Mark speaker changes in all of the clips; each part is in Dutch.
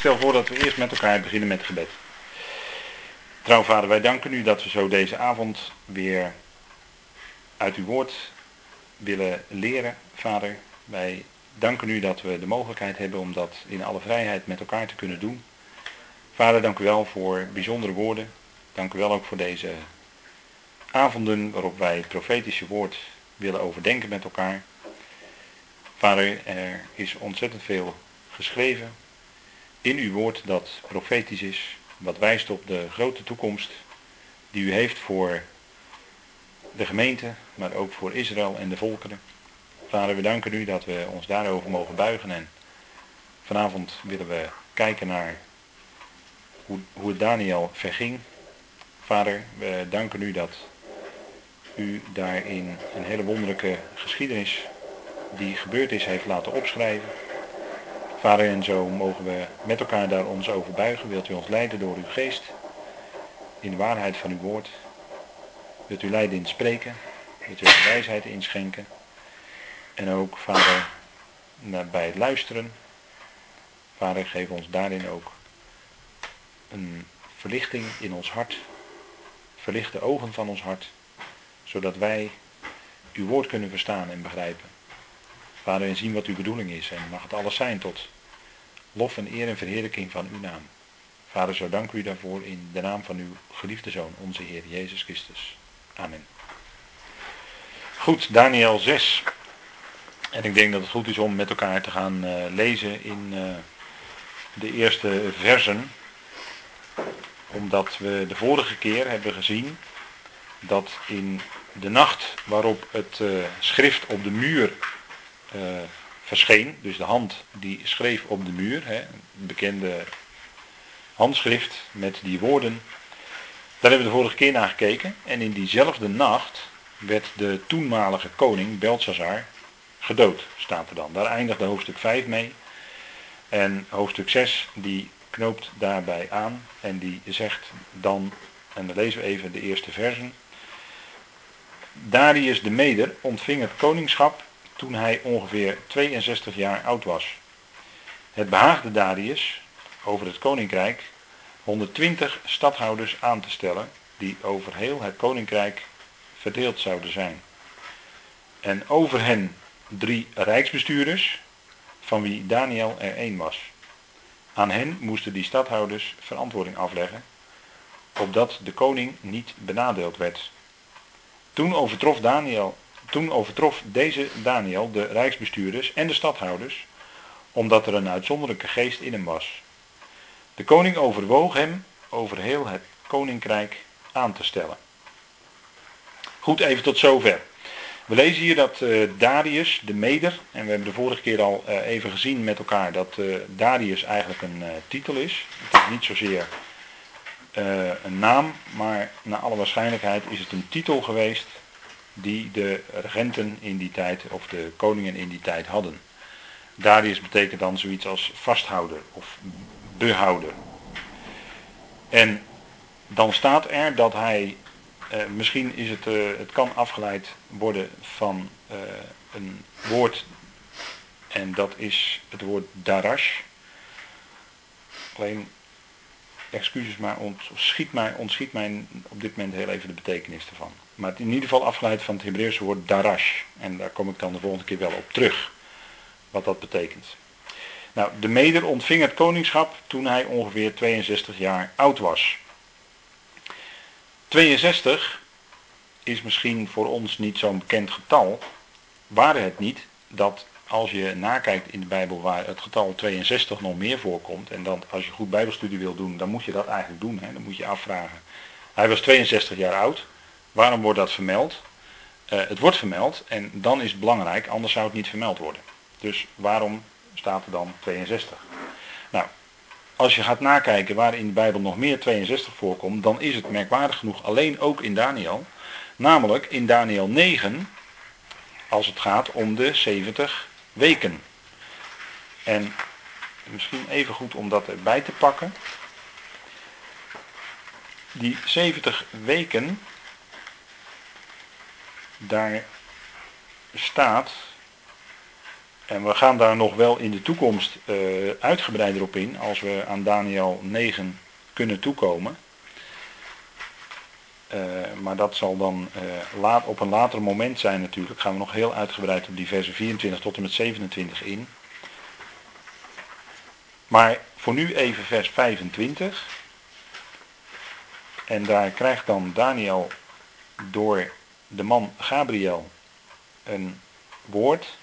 Speaker 1: stel voor dat we eerst met elkaar beginnen met gebed. Trouw vader, wij danken u dat we zo deze avond weer uit uw woord willen leren, vader. Wij danken u dat we de mogelijkheid hebben om dat in alle vrijheid met elkaar te kunnen doen. Vader, dank u wel voor bijzondere woorden. Dank u wel ook voor deze avonden waarop wij het profetische woord willen overdenken met elkaar. Vader, er is ontzettend veel geschreven in uw woord dat profetisch is, wat wijst op de grote toekomst die u heeft voor de gemeente, maar ook voor Israël en de volkeren. Vader, we danken u dat we ons daarover mogen buigen en vanavond willen we kijken naar hoe, hoe het Daniel verging. Vader, we danken u dat u daarin een hele wonderlijke geschiedenis die gebeurd is heeft laten opschrijven. Vader, en zo mogen we met elkaar daar ons over buigen. Wilt u ons leiden door uw geest in de waarheid van uw woord. Wilt u leiden in spreken. Wilt u wijsheid inschenken. En ook, Vader, bij het luisteren. Vader, geef ons daarin ook een verlichting in ons hart. Verlicht de ogen van ons hart. Zodat wij uw woord kunnen verstaan en begrijpen. Vader, en zien wat uw bedoeling is. En mag het alles zijn tot lof en eer en verheerlijking van uw naam. Vader, zo dank u daarvoor in de naam van uw geliefde Zoon, onze Heer Jezus Christus. Amen. Goed, Daniel 6. En ik denk dat het goed is om met elkaar te gaan uh, lezen in uh, de eerste versen. Omdat we de vorige keer hebben gezien dat in de nacht waarop het uh, schrift op de muur uh, verscheen. Dus de hand die schreef op de muur, hè, een bekende handschrift met die woorden. Daar hebben we de vorige keer naar gekeken. En in diezelfde nacht werd de toenmalige koning Belshazzar gedood, staat er dan. Daar eindigde hoofdstuk 5 mee. En hoofdstuk 6 die knoopt daarbij aan en die zegt dan, en dan lezen we even de eerste versen. Darius de Meder ontving het koningschap toen hij ongeveer 62 jaar oud was. Het behaagde Darius over het koninkrijk 120 stadhouders aan te stellen die over heel het koninkrijk verdeeld zouden zijn. En over hen drie rijksbestuurders, van wie Daniel er één was. Aan hen moesten die stadhouders verantwoording afleggen, opdat de koning niet benadeeld werd. Toen overtrof Daniel toen overtrof deze Daniel de rijksbestuurders en de stadhouders, omdat er een uitzonderlijke geest in hem was. De koning overwoog hem over heel het koninkrijk aan te stellen. Goed, even tot zover. We lezen hier dat uh, Darius, de Meder, en we hebben de vorige keer al uh, even gezien met elkaar dat uh, Darius eigenlijk een titel is. Het is niet zozeer een naam, maar naar alle waarschijnlijkheid is het een titel geweest die de regenten in die tijd, of de koningen in die tijd hadden. Darius betekent dan zoiets als vasthouder of behouder. En dan staat er dat hij, eh, misschien is het, eh, het kan afgeleid worden van eh, een woord, en dat is het woord darash. Alleen excuses, maar ontschiet mij, ontschiet mij op dit moment heel even de betekenis ervan. Maar in ieder geval afgeleid van het Hebreeuwse woord darash. En daar kom ik dan de volgende keer wel op terug. Wat dat betekent. Nou, de Meder ontving het koningschap toen hij ongeveer 62 jaar oud was. 62 is misschien voor ons niet zo'n bekend getal. Waren het niet dat als je nakijkt in de Bijbel waar het getal 62 nog meer voorkomt, en dan als je goed Bijbelstudie wil doen, dan moet je dat eigenlijk doen. Hè? Dan moet je afvragen. Hij was 62 jaar oud. Waarom wordt dat vermeld? Uh, het wordt vermeld en dan is het belangrijk, anders zou het niet vermeld worden. Dus waarom staat er dan 62? Nou, als je gaat nakijken waar in de Bijbel nog meer 62 voorkomt, dan is het merkwaardig genoeg alleen ook in Daniel. Namelijk in Daniel 9, als het gaat om de 70 weken. En misschien even goed om dat erbij te pakken. Die 70 weken, daar staat En we gaan daar nog wel in de toekomst uh, uitgebreider op in als we aan Daniel 9 kunnen toekomen. Uh, maar dat zal dan uh, laat, op een later moment zijn natuurlijk. Gaan we nog heel uitgebreid op die versen 24 tot en met 27 in. Maar voor nu even vers 25. En daar krijgt dan Daniel door de man Gabriel een woord.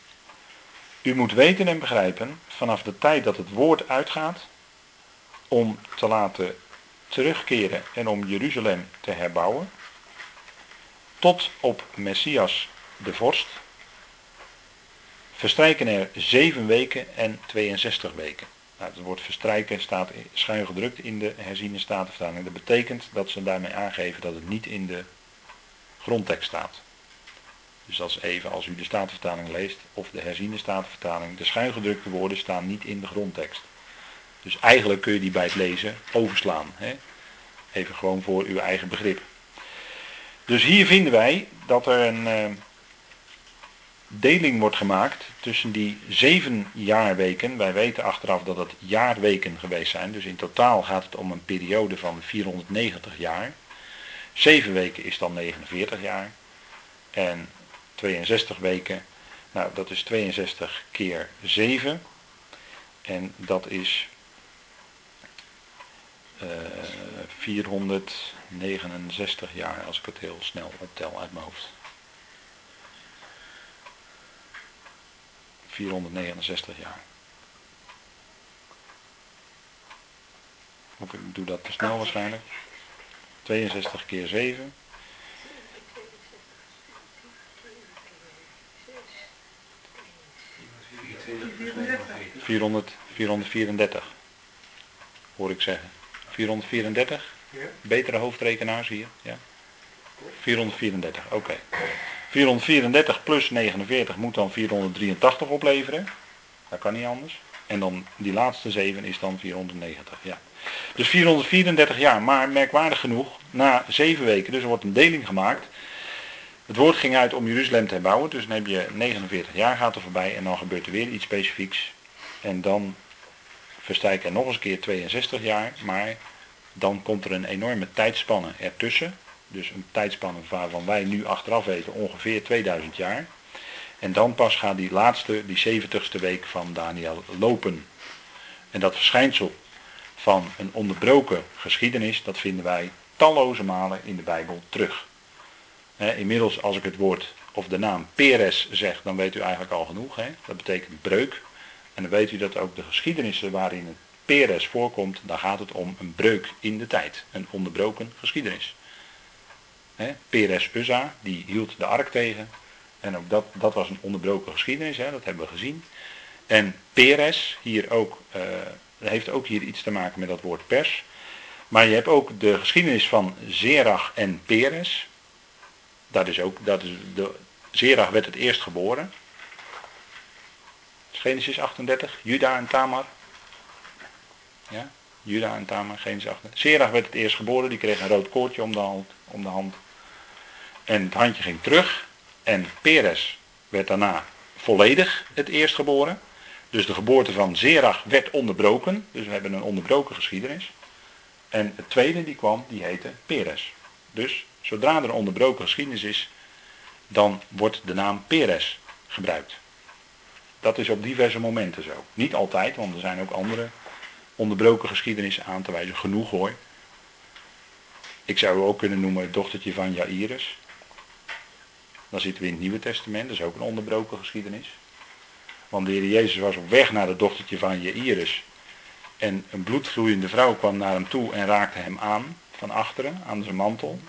Speaker 1: U moet weten en begrijpen vanaf de tijd dat het woord uitgaat om te laten terugkeren en om Jeruzalem te herbouwen, tot op Messias de vorst, verstrijken er zeven weken en 62 weken. Nou, het woord verstrijken staat schuin gedrukt in de herziene statenvertaling. Dat betekent dat ze daarmee aangeven dat het niet in de grondtekst staat. Dus dat is even als u de statenvertaling leest of de herziene statenvertaling. De schuin gedrukte woorden staan niet in de grondtekst. Dus eigenlijk kun je die bij het lezen overslaan. Hè? Even gewoon voor uw eigen begrip. Dus hier vinden wij dat er een uh, deling wordt gemaakt tussen die zeven jaarweken. Wij weten achteraf dat het jaarweken geweest zijn. Dus in totaal gaat het om een periode van 490 jaar. Zeven weken is dan 49 jaar. En 62 weken, nou dat is 62 keer 7. En dat is uh, eh, 469 jaar, als ik het heel snel optel uit mijn hoofd. 469 jaar. Ik doe dat te snel waarschijnlijk. 62 keer 7. 400, 434, hoor ik zeggen. 434? Ja. Betere hoofdrekenaars hier, ja. 434, oké. 434 plus 49 moet dan 483 opleveren. Dat kan niet anders. En dan die laatste 7 is dan 490, ja. Dus 434 jaar, maar merkwaardig genoeg, na 7 weken, dus er wordt een deling gemaakt. Het woord ging uit om Jeruzalem te herbouwen, dus dan heb je 49 jaar gaat er voorbij en dan gebeurt er weer iets specifieks. En dan verstrijken er nog eens een keer 62 jaar, maar dan komt er een enorme tijdspanne ertussen. Dus een tijdspanne waarvan wij nu achteraf weten ongeveer 2000 jaar. En dan pas gaat die laatste, die 70ste week van Daniel lopen. En dat verschijnsel van een onderbroken geschiedenis, dat vinden wij talloze malen in de Bijbel terug. inmiddels als ik het woord of de naam Peres zeg, dan weet u eigenlijk al genoeg. Dat betekent breuk. En dan weet u dat ook de geschiedenissen waarin het Peres voorkomt, dan gaat het om een breuk in de tijd. Een onderbroken geschiedenis. Peres Uzza, die hield de ark tegen. En ook dat, dat was een onderbroken geschiedenis, dat hebben we gezien. En Peres, hier ook, uh, heeft ook hier iets te maken met dat woord pers. Maar je hebt ook de geschiedenis van Zerach en Peres. Dat is ook, dat is de, Zerach werd het eerst geboren. Genesis 38, Juda en Tamar. Ja, Juda en Tamar, Genesis 38. Serach werd het eerst geboren, die kreeg een rood koordje om de hand. Om de hand. En het handje ging terug. En Peres werd daarna volledig het eerst geboren. Dus de geboorte van Zerach werd onderbroken. Dus we hebben een onderbroken geschiedenis. En het tweede die kwam, die heette Peres. Dus zodra er een onderbroken geschiedenis is, dan wordt de naam Peres gebruikt. Dat is op diverse momenten zo. Niet altijd, want er zijn ook andere onderbroken geschiedenissen aan te wijzen. Genoeg hoor. Ik zou ook kunnen noemen het dochtertje van Jairus. Dan zitten we in het Nieuwe Testament, dat is ook een onderbroken geschiedenis. Want de Heer Jezus was op weg naar het dochtertje van Jairus. En een bloedvloeiende vrouw kwam naar hem toe en raakte hem aan, van achteren, aan zijn mantel.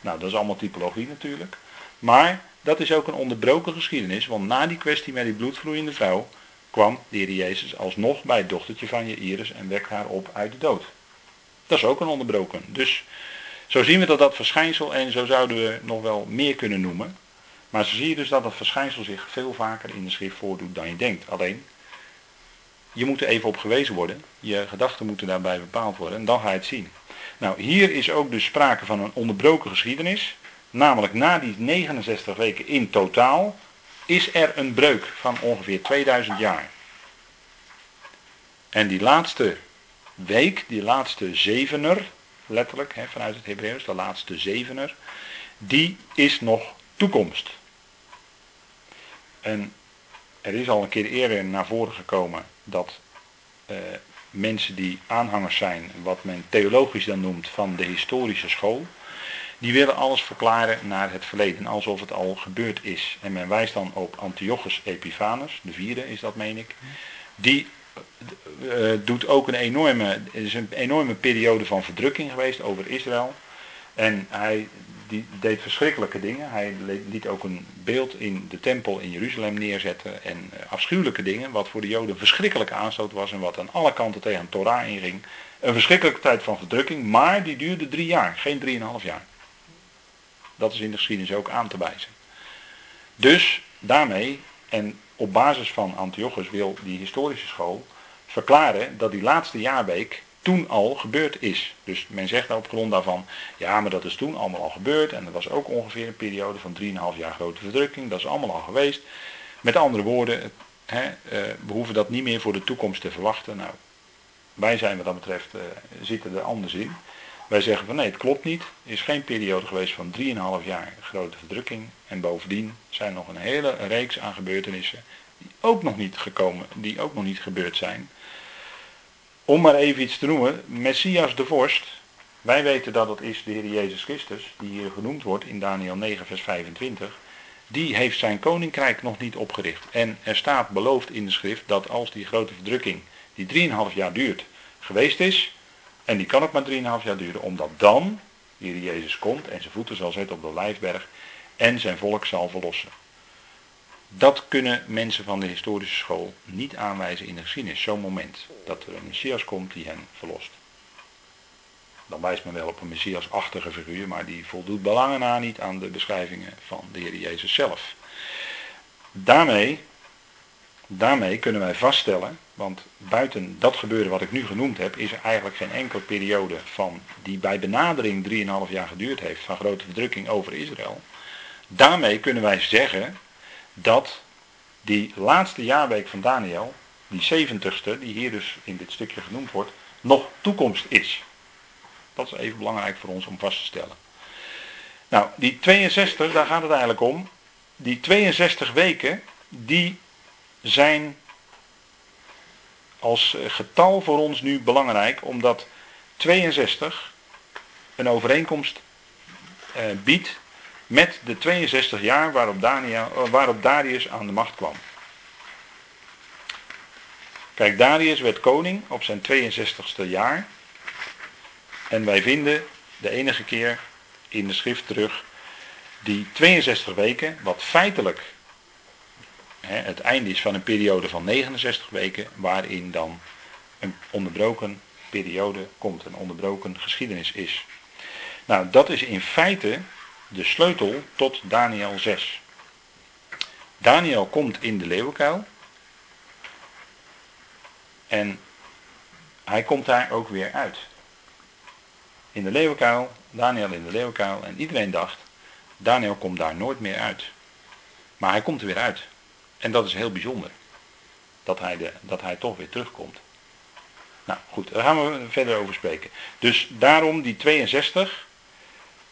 Speaker 1: Nou, dat is allemaal typologie natuurlijk. Maar dat is ook een onderbroken geschiedenis, want na die kwestie met die bloedvloeiende vrouw kwam de Heer Jezus alsnog bij het dochtertje van Jairus en wekte haar op uit de dood. Dat is ook een onderbroken. Dus zo zien we dat dat verschijnsel, en zo zouden we nog wel meer kunnen noemen, maar zo zie je dus dat dat verschijnsel zich veel vaker in de schrift voordoet dan je denkt. Alleen, je moet er even op gewezen worden, je gedachten moeten daarbij bepaald worden en dan ga je het zien. Nou, hier is ook dus sprake van een onderbroken geschiedenis, Namelijk na die 69 weken in totaal is er een breuk van ongeveer 2000 jaar. En die laatste week, die laatste zevener, letterlijk hè, vanuit het Hebreeuws, de laatste zevener, die is nog toekomst. En er is al een keer eerder naar voren gekomen dat eh, mensen die aanhangers zijn, wat men theologisch dan noemt, van de historische school, die willen alles verklaren naar het verleden, alsof het al gebeurd is. En men wijst dan op Antiochus Epiphanes, de vierde is dat meen ik, die doet ook een enorme, is een enorme periode van verdrukking geweest over Israël. En hij die deed verschrikkelijke dingen. Hij liet ook een beeld in de tempel in Jeruzalem neerzetten. En eh, afschuwelijke dingen, wat voor de Joden een verschrikkelijke aanstoot was en wat aan alle kanten tegen Torah inging. Een verschrikkelijke tijd van verdrukking, maar die duurde drie jaar, geen drieënhalf jaar. Dat is in de geschiedenis ook aan te wijzen. Dus daarmee, en op basis van Antiochus wil die historische school verklaren dat die laatste jaarweek toen al gebeurd is. Dus men zegt op grond daarvan, ja, maar dat is toen allemaal al gebeurd en er was ook ongeveer een periode van 3,5 jaar grote verdrukking, dat is allemaal al geweest. Met andere woorden, eh, we hoeven dat niet meer voor de toekomst te verwachten. Nou, wij zijn wat dat betreft, uh, zitten er anders in. Wij zeggen van nee, het klopt niet. Er is geen periode geweest van 3,5 jaar grote verdrukking. En bovendien zijn nog een hele reeks aan gebeurtenissen die ook nog niet gekomen, die ook nog niet gebeurd zijn. Om maar even iets te noemen, Messias de Vorst, wij weten dat het is de Heer Jezus Christus, die hier genoemd wordt in Daniel 9, vers 25, die heeft zijn koninkrijk nog niet opgericht. En er staat beloofd in de schrift dat als die grote verdrukking, die 3,5 jaar duurt, geweest is, en die kan ook maar 3,5 jaar duren, omdat dan de Heer Jezus komt en zijn voeten zal zetten op de Lijfberg en zijn volk zal verlossen. Dat kunnen mensen van de historische school niet aanwijzen in de geschiedenis. Zo'n moment dat er een Messias komt die hen verlost. Dan wijst men wel op een Messias-achtige figuur, maar die voldoet belangen na niet aan de beschrijvingen van de Heer Jezus zelf. Daarmee, daarmee kunnen wij vaststellen, want buiten dat gebeuren wat ik nu genoemd heb, is er eigenlijk geen enkele periode van die bij benadering 3,5 jaar geduurd heeft van grote verdrukking over Israël. Daarmee kunnen wij zeggen dat die laatste jaarweek van Daniel, die zeventigste, die hier dus in dit stukje genoemd wordt, nog toekomst is. Dat is even belangrijk voor ons om vast te stellen. Nou, die 62, daar gaat het eigenlijk om. Die 62 weken, die zijn als getal voor ons nu belangrijk, omdat 62 een overeenkomst eh, biedt met de 62 jaar waarop, eh, waarop Darius aan de macht kwam. Kijk, Darius werd koning op zijn 62ste jaar. En wij vinden de enige keer in de schrift terug die 62 weken, wat feitelijk het einde is van een periode van 69 weken, waarin dan een onderbroken periode komt, een onderbroken geschiedenis is. Nou, dat is in feite de sleutel tot Daniel 6. Daniel komt in de leeuwenkuil. En hij komt daar ook weer uit. In de leeuwenkuil, Daniel in de leeuwenkuil. En iedereen dacht, Daniel komt daar nooit meer uit. Maar hij komt er weer uit. En dat is heel bijzonder. Dat hij, de, dat hij toch weer terugkomt. Nou goed, daar gaan we verder over spreken. Dus daarom die 62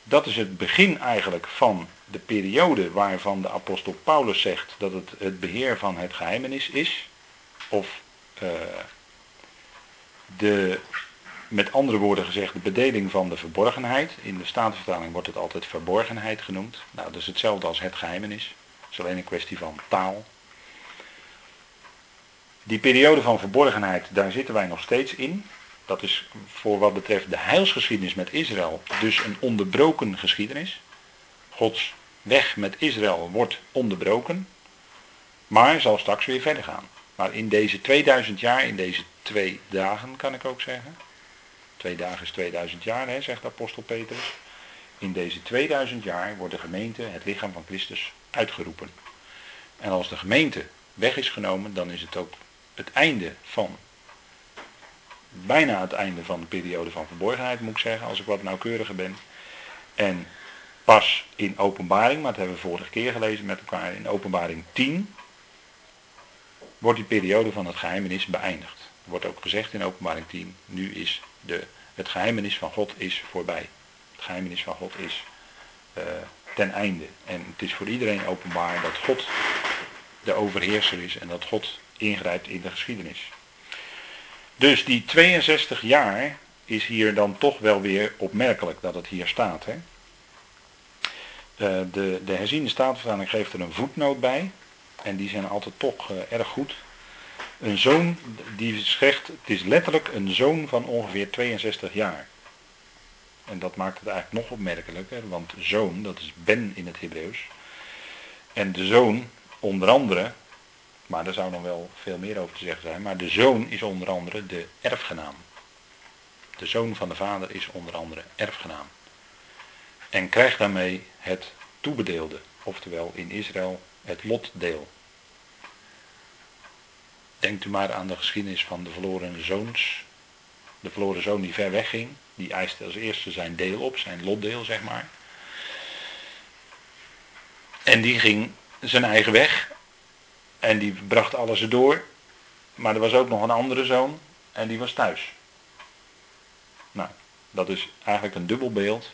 Speaker 1: dat is het begin eigenlijk van de periode waarvan de apostel Paulus zegt dat het het beheer van het geheimenis is. Of uh, de, met andere woorden gezegd, de bedeling van de verborgenheid. In de Statenvertaling wordt het altijd verborgenheid genoemd. Nou, dat is hetzelfde als het geheimenis. Het is alleen een kwestie van taal. Die periode van verborgenheid, daar zitten wij nog steeds in. Dat is voor wat betreft de heilsgeschiedenis met Israël dus een onderbroken geschiedenis. Gods weg met Israël wordt onderbroken, maar zal straks weer verder gaan. Maar in deze 2000 jaar, in deze twee dagen kan ik ook zeggen. Twee dagen is 2000 jaar, zegt apostel Petrus. In deze 2000 jaar wordt de gemeente, het lichaam van Christus, uitgeroepen. En als de gemeente weg is genomen, dan is het ook het einde van bijna het einde van de periode van verborgenheid, moet ik zeggen, als ik wat nauwkeuriger ben. En pas in openbaring, maar dat hebben we vorige keer gelezen met elkaar, in openbaring 10 wordt die periode van het geheimenis beëindigd. Er wordt ook gezegd in openbaring 10, nu is de, het geheimenis van God is voorbij. Het geheimenis van God is uh, ten einde. En het is voor iedereen openbaar dat God de overheerser is en dat God ingrijpt in de geschiedenis. Dus die 62 jaar is hier dan toch wel weer opmerkelijk dat het hier staat. Hè? Uh, de, de herziende staatvertaling geeft er een voetnoot bij. En die zijn altijd toch uh, erg goed. Een zoon, die zegt, het is letterlijk een zoon van ongeveer 62 jaar. En dat maakt het eigenlijk nog opmerkelijker, want zoon, dat is ben in het Hebreeuws. En de zoon, onder andere, maar daar zou nog wel veel meer over te zeggen zijn, maar de zoon is onder andere de erfgenaam. De zoon van de vader is onder andere erfgenaam. En krijgt daarmee het toebedeelde, oftewel in Israël het lotdeel. Denkt u maar aan de geschiedenis van de verloren zoons. De verloren zoon die ver weg ging, die eiste als eerste zijn deel op, zijn lotdeel zeg maar. En die ging zijn eigen weg. En die bracht alles erdoor. Maar er was ook nog een andere zoon en die was thuis. Nou, dat is eigenlijk een dubbel beeld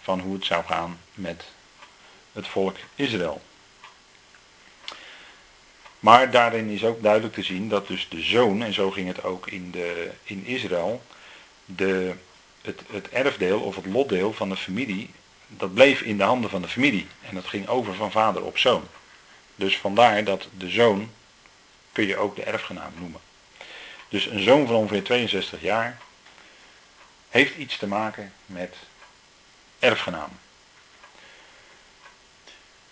Speaker 1: van hoe het zou gaan met het volk Israël. Maar daarin is ook duidelijk te zien dat dus de zoon, en zo ging het ook in, de, in Israël, de, het, het erfdeel of het lotdeel van de familie, dat bleef in de handen van de familie. En dat ging over van vader op zoon. Dus vandaar dat de zoon kun je ook de erfgenaam noemen. Dus een zoon van ongeveer 62 jaar heeft iets te maken met erfgenaam.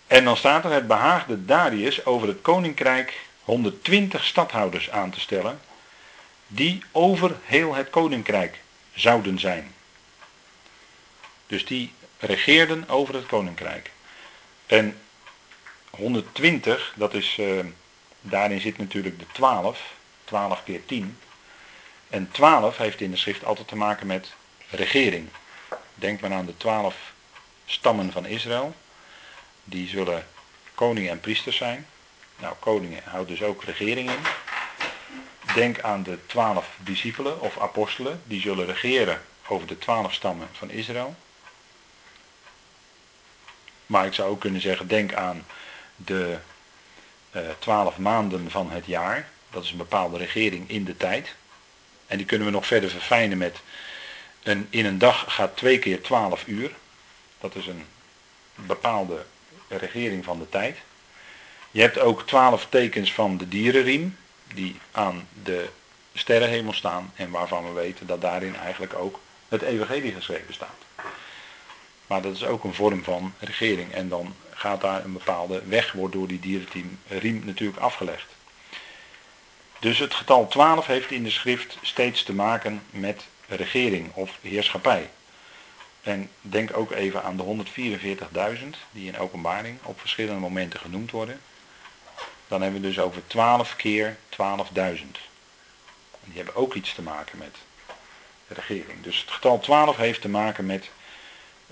Speaker 1: En dan staat er, het behaagde Darius over het koninkrijk 120 stadhouders aan te stellen, die over heel het koninkrijk zouden zijn. Dus die regeerden over het koninkrijk. En 120, dat is, uh, daarin zit natuurlijk de 12, 12 keer 10. En 12 heeft in de schrift altijd te maken met regering. Denk maar aan de 12 stammen van Israël die zullen koningen en priesters zijn. Nou, koningen houdt dus ook regering in. Denk aan de twaalf discipelen of apostelen, die zullen regeren over de twaalf stammen van Israël. Maar ik zou ook kunnen zeggen, denk aan de eh, twaalf maanden van het jaar. Dat is een bepaalde regering in de tijd. En die kunnen we nog verder verfijnen met, een, in een dag gaat twee keer twaalf uur. Dat is een bepaalde regering van de tijd. Je hebt ook twaalf tekens van de dierenriem, die aan de sterrenhemel staan en waarvan we weten dat daarin eigenlijk ook het evangelie geschreven staat. Maar dat is ook een vorm van regering en dan gaat daar een bepaalde weg, wordt door die dierenriem natuurlijk afgelegd. Dus het getal 12 heeft in de schrift steeds te maken met regering of heerschappij. En denk ook even aan de 144.000 die in openbaring op verschillende momenten genoemd worden. Dan hebben we dus over 12 keer 12.000. Die hebben ook iets te maken met regering. Dus het getal 12 heeft te maken met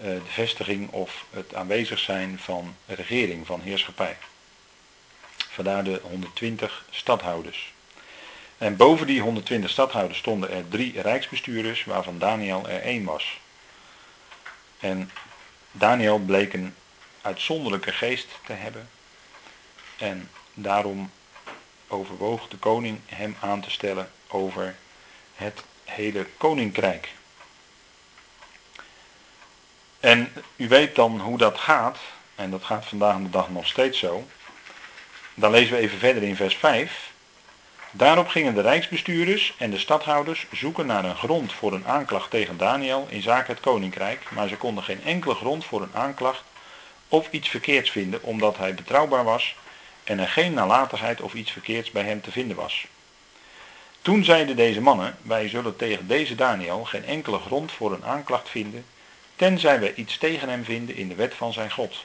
Speaker 1: de vestiging of het aanwezig zijn van regering, van heerschappij. Vandaar de 120 stadhouders. En boven die 120 stadhouders stonden er drie rijksbestuurders, waarvan Daniel er één was. En Daniel bleek een uitzonderlijke geest te hebben. En daarom overwoog de koning hem aan te stellen over het hele koninkrijk. En u weet dan hoe dat gaat, en dat gaat vandaag de dag nog steeds zo. Dan lezen we even verder in vers 5. Daarop gingen de rijksbestuurders en de stadhouders zoeken naar een grond voor een aanklacht tegen Daniel in zaken het koninkrijk, maar ze konden geen enkele grond voor een aanklacht of iets verkeerds vinden, omdat hij betrouwbaar was en er geen nalatigheid of iets verkeerds bij hem te vinden was. Toen zeiden deze mannen, wij zullen tegen deze Daniel geen enkele grond voor een aanklacht vinden, tenzij wij iets tegen hem vinden in de wet van zijn God.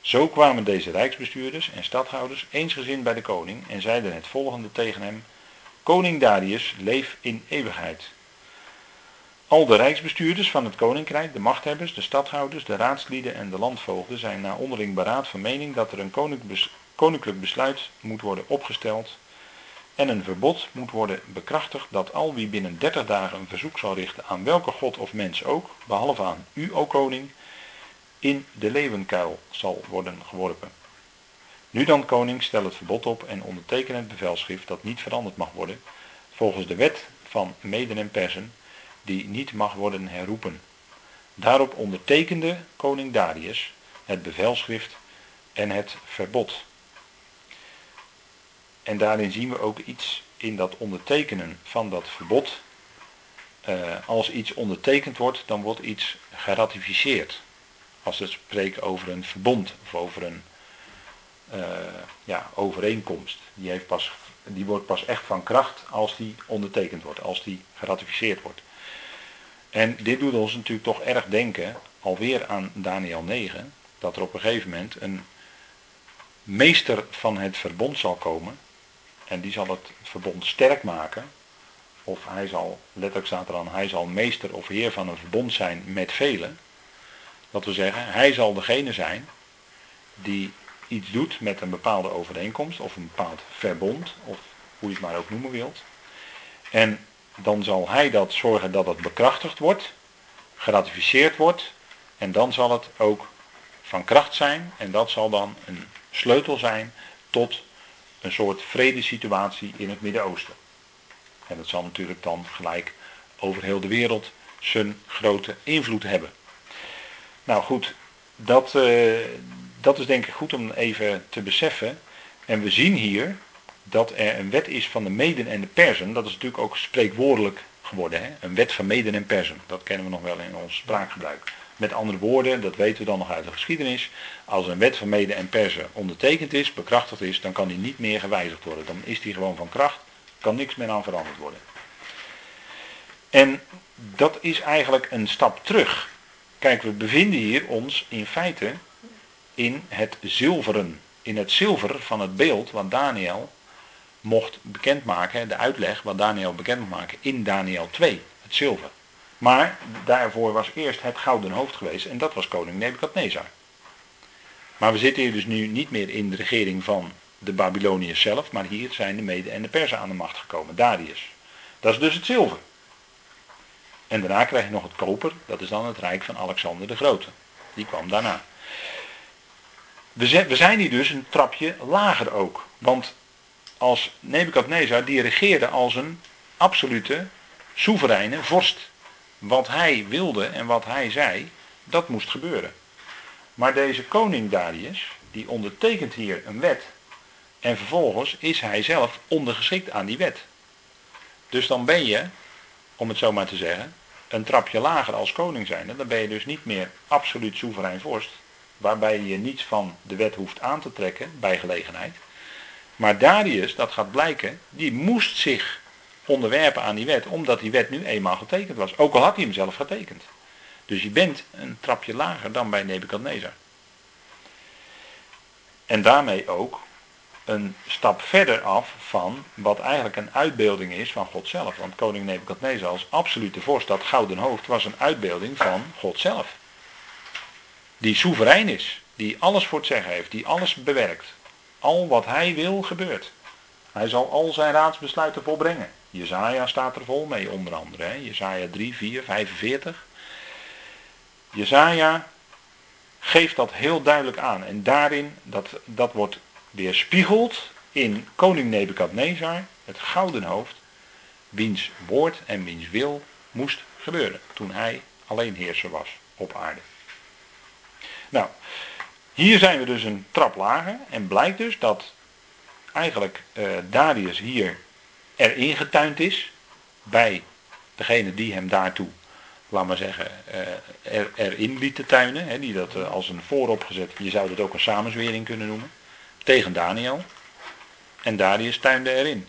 Speaker 1: Zo kwamen deze rijksbestuurders en stadhouders eensgezind bij de koning en zeiden het volgende tegen hem: Koning Darius, leef in eeuwigheid. Al de rijksbestuurders van het koninkrijk, de machthebbers, de stadhouders, de raadslieden en de landvoogden zijn na onderling beraad van mening dat er een koninklijk besluit moet worden opgesteld en een verbod moet worden bekrachtigd dat al wie binnen 30 dagen een verzoek zal richten aan welke god of mens ook, behalve aan u, o koning, in de leeuwenkuil zal worden geworpen. Nu dan, koning, stel het verbod op en onderteken het bevelschrift dat niet veranderd mag worden, volgens de wet van Meden en Persen, die niet mag worden herroepen. Daarop ondertekende koning Darius het bevelschrift en het verbod. En daarin zien we ook iets in dat ondertekenen van dat verbod. Uh, als iets ondertekend wordt, dan wordt iets geratificeerd. Als we spreken over een verbond of over een uh, ja, overeenkomst. Die, heeft pas, die wordt pas echt van kracht als die ondertekend wordt, als die geratificeerd wordt. En dit doet ons natuurlijk toch erg denken, alweer aan Daniel 9, dat er op een gegeven moment een meester van het verbond zal komen. En die zal het verbond sterk maken. Of hij zal, letterlijk staat er aan, hij zal meester of heer van een verbond zijn met velen. Dat wil zeggen, hij zal degene zijn die iets doet met een bepaalde overeenkomst of een bepaald verbond, of hoe je het maar ook noemen wilt. En dan zal hij dat zorgen dat het bekrachtigd wordt, geratificeerd wordt, en dan zal het ook van kracht zijn, en dat zal dan een sleutel zijn tot een soort vredesituatie in het Midden-Oosten. En dat zal natuurlijk dan gelijk over heel de wereld zijn grote invloed hebben. Nou goed, dat, uh, dat is denk ik goed om even te beseffen. En we zien hier dat er een wet is van de Meden en de Persen. Dat is natuurlijk ook spreekwoordelijk geworden. Hè? Een wet van Meden en Persen. Dat kennen we nog wel in ons spraakgebruik. Met andere woorden, dat weten we dan nog uit de geschiedenis. Als een wet van Meden en Persen ondertekend is, bekrachtigd is, dan kan die niet meer gewijzigd worden. Dan is die gewoon van kracht, kan niks meer aan veranderd worden. En dat is eigenlijk een stap terug. Kijk, we bevinden hier ons in feite in het zilveren. In het zilver van het beeld wat Daniel mocht bekendmaken, de uitleg wat Daniel bekend mocht maken in Daniel 2, het zilver. Maar daarvoor was eerst het gouden hoofd geweest en dat was koning Nebukadnezar. Maar we zitten hier dus nu niet meer in de regering van de Babyloniërs zelf, maar hier zijn de Mede en de Persen aan de macht gekomen, Darius. Dat is dus het zilver. En daarna krijg je nog het koper, dat is dan het rijk van Alexander de Grote. Die kwam daarna. We zijn hier dus een trapje lager ook. Want als Nebukadnezar, die regeerde als een absolute, soevereine vorst. Wat hij wilde en wat hij zei, dat moest gebeuren. Maar deze koning Darius, die ondertekent hier een wet. En vervolgens is hij zelf ondergeschikt aan die wet. Dus dan ben je, om het zo maar te zeggen, een trapje lager als koning zijn. Dan ben je dus niet meer absoluut soeverein vorst. Waarbij je niets van de wet hoeft aan te trekken bij gelegenheid. Maar Darius, dat gaat blijken, die moest zich onderwerpen aan die wet, omdat die wet nu eenmaal getekend was. Ook al had hij hem zelf getekend. Dus je bent een trapje lager dan bij Nebukadnezar. En daarmee ook een stap verder af van wat eigenlijk een uitbeelding is van God zelf. Want koning Nebukadnezar als absolute vorst, dat gouden hoofd, was een uitbeelding van God zelf. Die soeverein is, die alles voor het zeggen heeft, die alles bewerkt. Al wat hij wil gebeurt. Hij zal al zijn raadsbesluiten volbrengen. Jezaja staat er vol mee onder andere. Hè? Jezaja 3, 4, 45. Jezaja geeft dat heel duidelijk aan. En daarin, dat, dat wordt weerspiegeld in koning Nebukadnezar, het gouden hoofd, wiens woord en wiens wil moest gebeuren toen hij alleen heerser was op aarde. Nou, hier zijn we dus een trap lager en blijkt dus dat eigenlijk uh, Darius hier erin getuind is bij degene die hem daartoe, laat maar zeggen, uh, er, erin liet te tuinen. Hè, die dat uh, als een vooropgezet, je zou dat ook een samenzwering kunnen noemen, tegen Daniel. En Darius tuinde erin.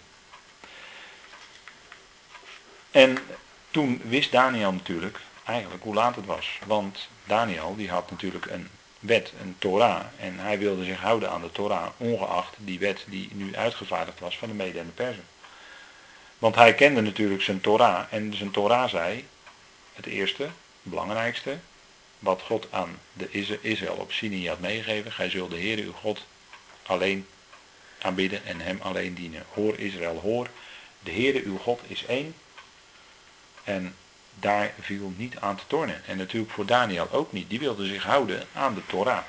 Speaker 1: En toen wist Daniel natuurlijk eigenlijk hoe laat het was. Want Daniel die had natuurlijk een wet, een Torah. En hij wilde zich houden aan de Torah, ongeacht die wet die nu uitgevaardigd was van de Mede en de Persen. Want hij kende natuurlijk zijn Torah en zijn Torah zei, het eerste, belangrijkste, wat God aan de Israël op Sinai had meegegeven. Gij zult de Heer uw God alleen aanbidden en hem alleen dienen. Hoor Israël, hoor. De Heere uw God is één. En daar viel niet aan te tornen. En natuurlijk voor Daniel ook niet. Die wilde zich houden aan de Torah.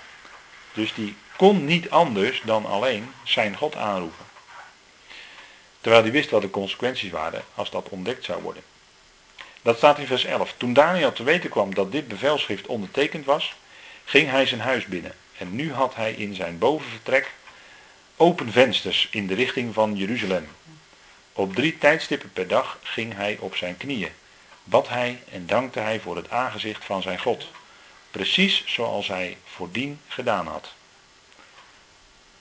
Speaker 1: Dus die kon niet anders dan alleen zijn God aanroepen. Terwijl hij wist wat de consequenties waren als dat ontdekt zou worden. Dat staat in vers 11. Toen Daniel te weten kwam dat dit bevelschrift ondertekend was, ging hij zijn huis binnen. En nu had hij in zijn bovenvertrek open vensters in de richting van Jeruzalem. Op drie tijdstippen per dag ging hij op zijn knieën, bad hij en dankte hij voor het aangezicht van zijn God, precies zoals hij voordien gedaan had.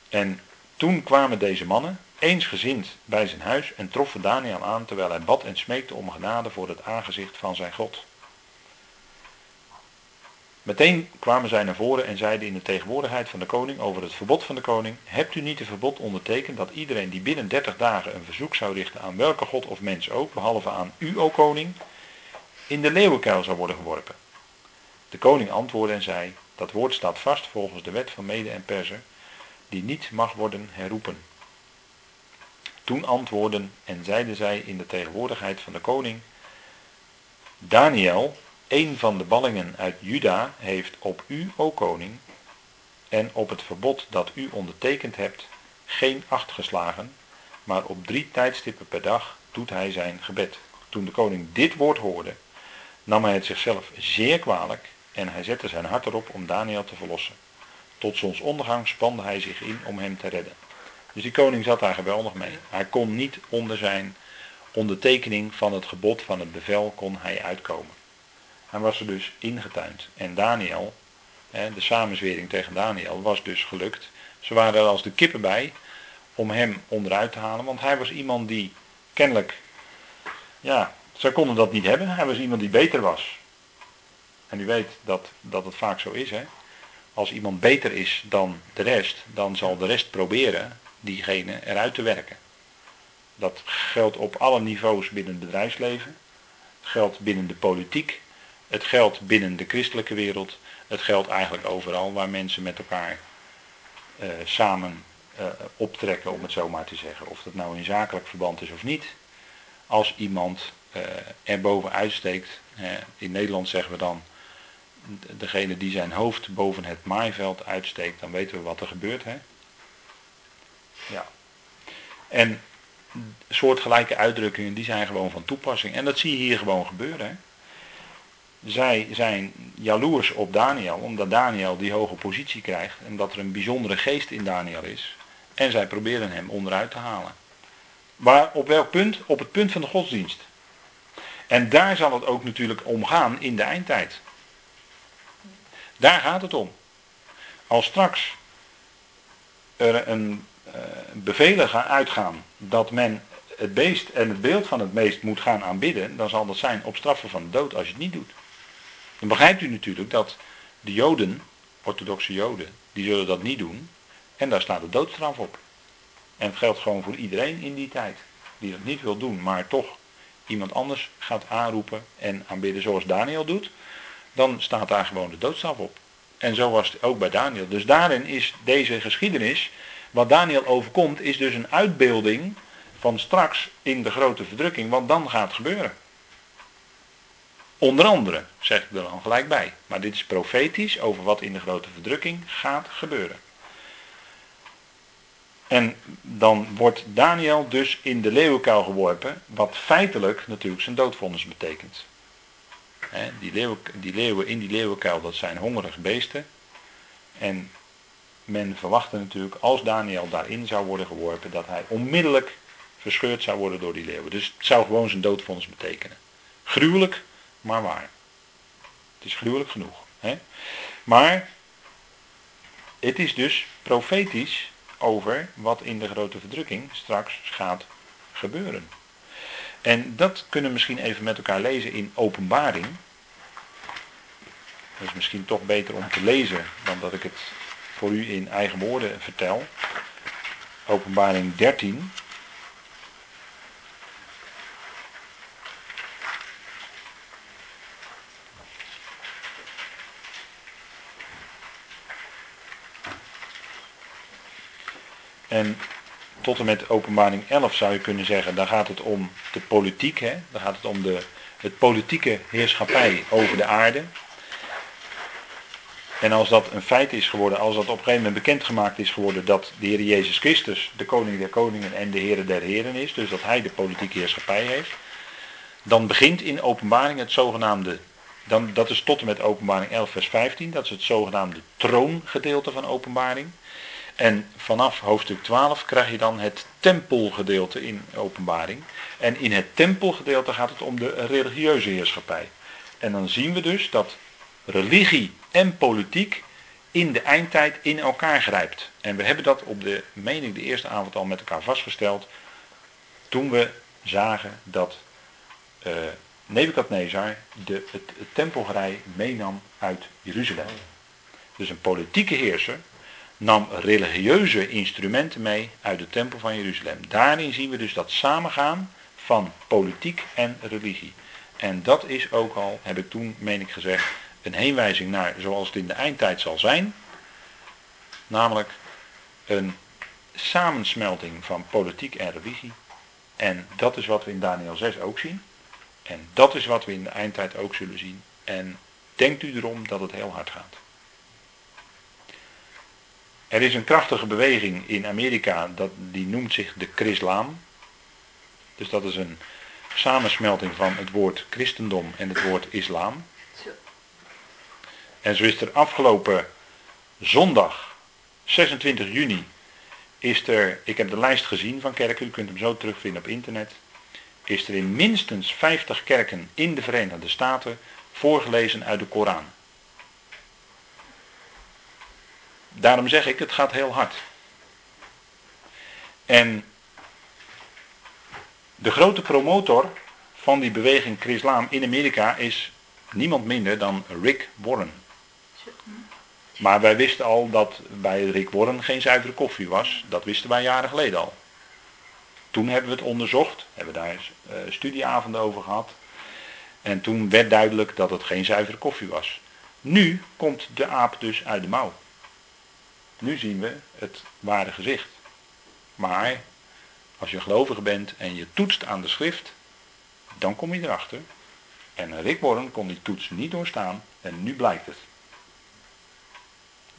Speaker 1: En toen kwamen deze mannen, eensgezind bij zijn huis en troffen Daniel aan terwijl hij bad en smeekte om genade voor het aangezicht van zijn God. Meteen kwamen zij naar voren en zeiden in de tegenwoordigheid van de koning over het verbod van de koning: Hebt u niet een verbod ondertekend dat iedereen die binnen 30 dagen een verzoek zou richten aan welke god of mens ook, behalve aan u, o koning, in de leeuwenkuil zou worden geworpen? De koning antwoordde en zei: Dat woord staat vast volgens de wet van Mede en Perzer, die niet mag worden herroepen. Toen antwoordden en zeiden zij in de tegenwoordigheid van de koning: Daniel, een van de ballingen uit Juda, heeft op u, o koning, en op het verbod dat u ondertekend hebt, geen acht geslagen, maar op drie tijdstippen per dag doet hij zijn gebed. Toen de koning dit woord hoorde, nam hij het zichzelf zeer kwalijk en hij zette zijn hart erop om Daniel te verlossen. Tot zonsondergang spande hij zich in om hem te redden. Dus die koning zat daar geweldig mee. Hij kon niet onder zijn ondertekening van het gebod van het bevel kon hij uitkomen. Hij was er dus ingetuind. En Daniel, de samenzwering tegen Daniel, was dus gelukt. Ze waren er als de kippen bij om hem onderuit te halen. Want hij was iemand die kennelijk, ja, zij konden dat niet hebben. Hij was iemand die beter was. En u weet dat, dat het vaak zo is. Hè? Als iemand beter is dan de rest, dan zal de rest proberen diegene eruit te werken. Dat geldt op alle niveaus binnen het bedrijfsleven. Het geldt binnen de politiek. Het geldt binnen de christelijke wereld. Het geldt eigenlijk overal waar mensen met elkaar uh, samen uh, optrekken, om het zo maar te zeggen. Of dat nou in zakelijk verband is of niet. Als iemand uh, er bovenuit steekt, in Nederland zeggen we dan, degene die zijn hoofd boven het maaiveld uitsteekt, dan weten we wat er gebeurt. Hè? Ja. En soortgelijke uitdrukkingen, die zijn gewoon van toepassing. En dat zie je hier gewoon gebeuren. Hè? Zij zijn jaloers op Daniel, omdat Daniel die hoge positie krijgt en dat er een bijzondere geest in Daniel is. En zij proberen hem onderuit te halen. Maar op welk punt? Op het punt van de godsdienst. En daar zal het ook natuurlijk om gaan in de eindtijd. Daar gaat het om. Als straks er een bevelen gaan uitgaan dat men het beest en het beeld van het beest moet gaan aanbidden, dan zal dat zijn op straffen van de dood als je het niet doet. Dan begrijpt u natuurlijk dat de Joden, orthodoxe Joden, die zullen dat niet doen. En daar staat de doodstraf op. En het geldt gewoon voor iedereen in die tijd die dat niet wil doen, maar toch iemand anders gaat aanroepen en aanbidden zoals Daniel doet, dan staat daar gewoon de doodstraf op. En zo was het ook bij Daniel. Dus daarin is deze geschiedenis, wat Daniel overkomt, is dus een uitbeelding van straks in de grote verdrukking, wat dan gaat gebeuren. Onder andere, zeg ik er dan gelijk bij. Maar dit is profetisch over wat in de grote verdrukking gaat gebeuren. En dan wordt Daniel dus in de leeuwenkuil geworpen, wat feitelijk natuurlijk zijn doodvonnis betekent. die, leeuwen, die leeuwen in die leeuwenkuil, dat zijn hongerige beesten. En men verwachtte natuurlijk, als Daniel daarin zou worden geworpen, dat hij onmiddellijk verscheurd zou worden door die leeuwen. Dus het zou gewoon zijn doodvonnis betekenen. Gruwelijk, maar waar. Het is gruwelijk genoeg. Hè? Maar het is dus profetisch over wat in de grote verdrukking straks gaat gebeuren. En dat kunnen we misschien even met elkaar lezen in openbaring. Dat is misschien toch beter om te lezen dan dat ik het voor u in eigen woorden vertel. Openbaring 13. En tot en met openbaring 11 zou je kunnen zeggen, daar gaat het om de politiek, hè? daar gaat het om de, het politieke heerschappij over de aarde. En als dat een feit is geworden, als dat op een gegeven moment bekendgemaakt is geworden dat de Heer Jezus Christus de koning der koningen en de Heer der heren is, dus dat hij de politieke heerschappij heeft, dan begint in openbaring het zogenaamde, dan, dat is tot en met openbaring 11 vers 15, dat is het zogenaamde troongedeelte van openbaring. En vanaf hoofdstuk 12 krijg je dan het tempelgedeelte in openbaring. En in het tempelgedeelte gaat het om de religieuze heerschappij. En dan zien we dus dat religie en politiek in de eindtijd in elkaar grijpt. En we hebben dat op de, mening de eerste avond al met elkaar vastgesteld. Toen we zagen dat uh, Nebukadnezar de, het, het tempelgerij meenam uit Jeruzalem. Dus een politieke heerser nam religieuze instrumenten mee uit de tempel van Jeruzalem. Daarin zien we dus dat samengaan van politiek en religie. En dat is ook al, heb ik toen, meen ik gezegd, een heenwijzing naar zoals het in de eindtijd zal zijn. Namelijk een samensmelting van politiek en religie. En dat is wat we in Daniel 6 ook zien. En dat is wat we in de eindtijd ook zullen zien. En denkt u erom dat het heel hard gaat. Er is een krachtige beweging in Amerika, dat, die noemt zich de Chrislaam. Dus dat is een samensmelting van het woord christendom en het woord islam. En zo is er afgelopen zondag, 26 juni, is er, ik heb de lijst gezien van kerken, u kunt hem zo terugvinden op internet, is er in minstens 50 kerken in de Verenigde Staten voorgelezen uit de Koran. Daarom zeg ik, het gaat heel hard. En de grote promotor van die beweging Chrislaam in Amerika is niemand minder dan Rick Warren. Maar wij wisten al dat bij Rick Warren geen zuivere koffie was. Dat wisten wij jaren geleden al. Toen hebben we het onderzocht, hebben daar uh, studieavonden over gehad. En toen werd duidelijk dat het geen zuivere koffie was. Nu komt de aap dus uit de mouw. Nu zien we het ware gezicht. Maar als je gelovige bent en je toetst aan de schrift, dan kom je erachter. En Rick Warren kon die toets niet doorstaan en nu blijkt het.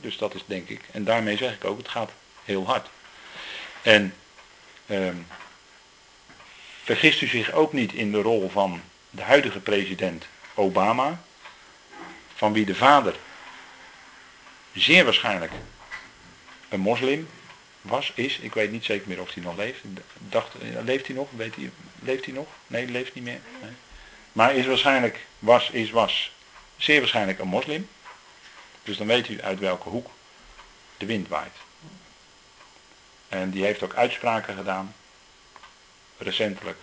Speaker 1: Dus dat is denk ik, en daarmee zeg ik ook, het gaat heel hard. En ehm, vergist u zich ook niet in de rol van de huidige president Obama, van wie de vader zeer waarschijnlijk een moslim was, is, ik weet niet zeker meer of hij nog leeft. Dacht, leeft hij nog? Weet hij, leeft hij nog? Nee, leeft niet meer. Nee. Maar is waarschijnlijk, was, is, was, zeer waarschijnlijk een moslim. Dus dan weet u uit welke hoek de wind waait. En die heeft ook uitspraken gedaan, recentelijk,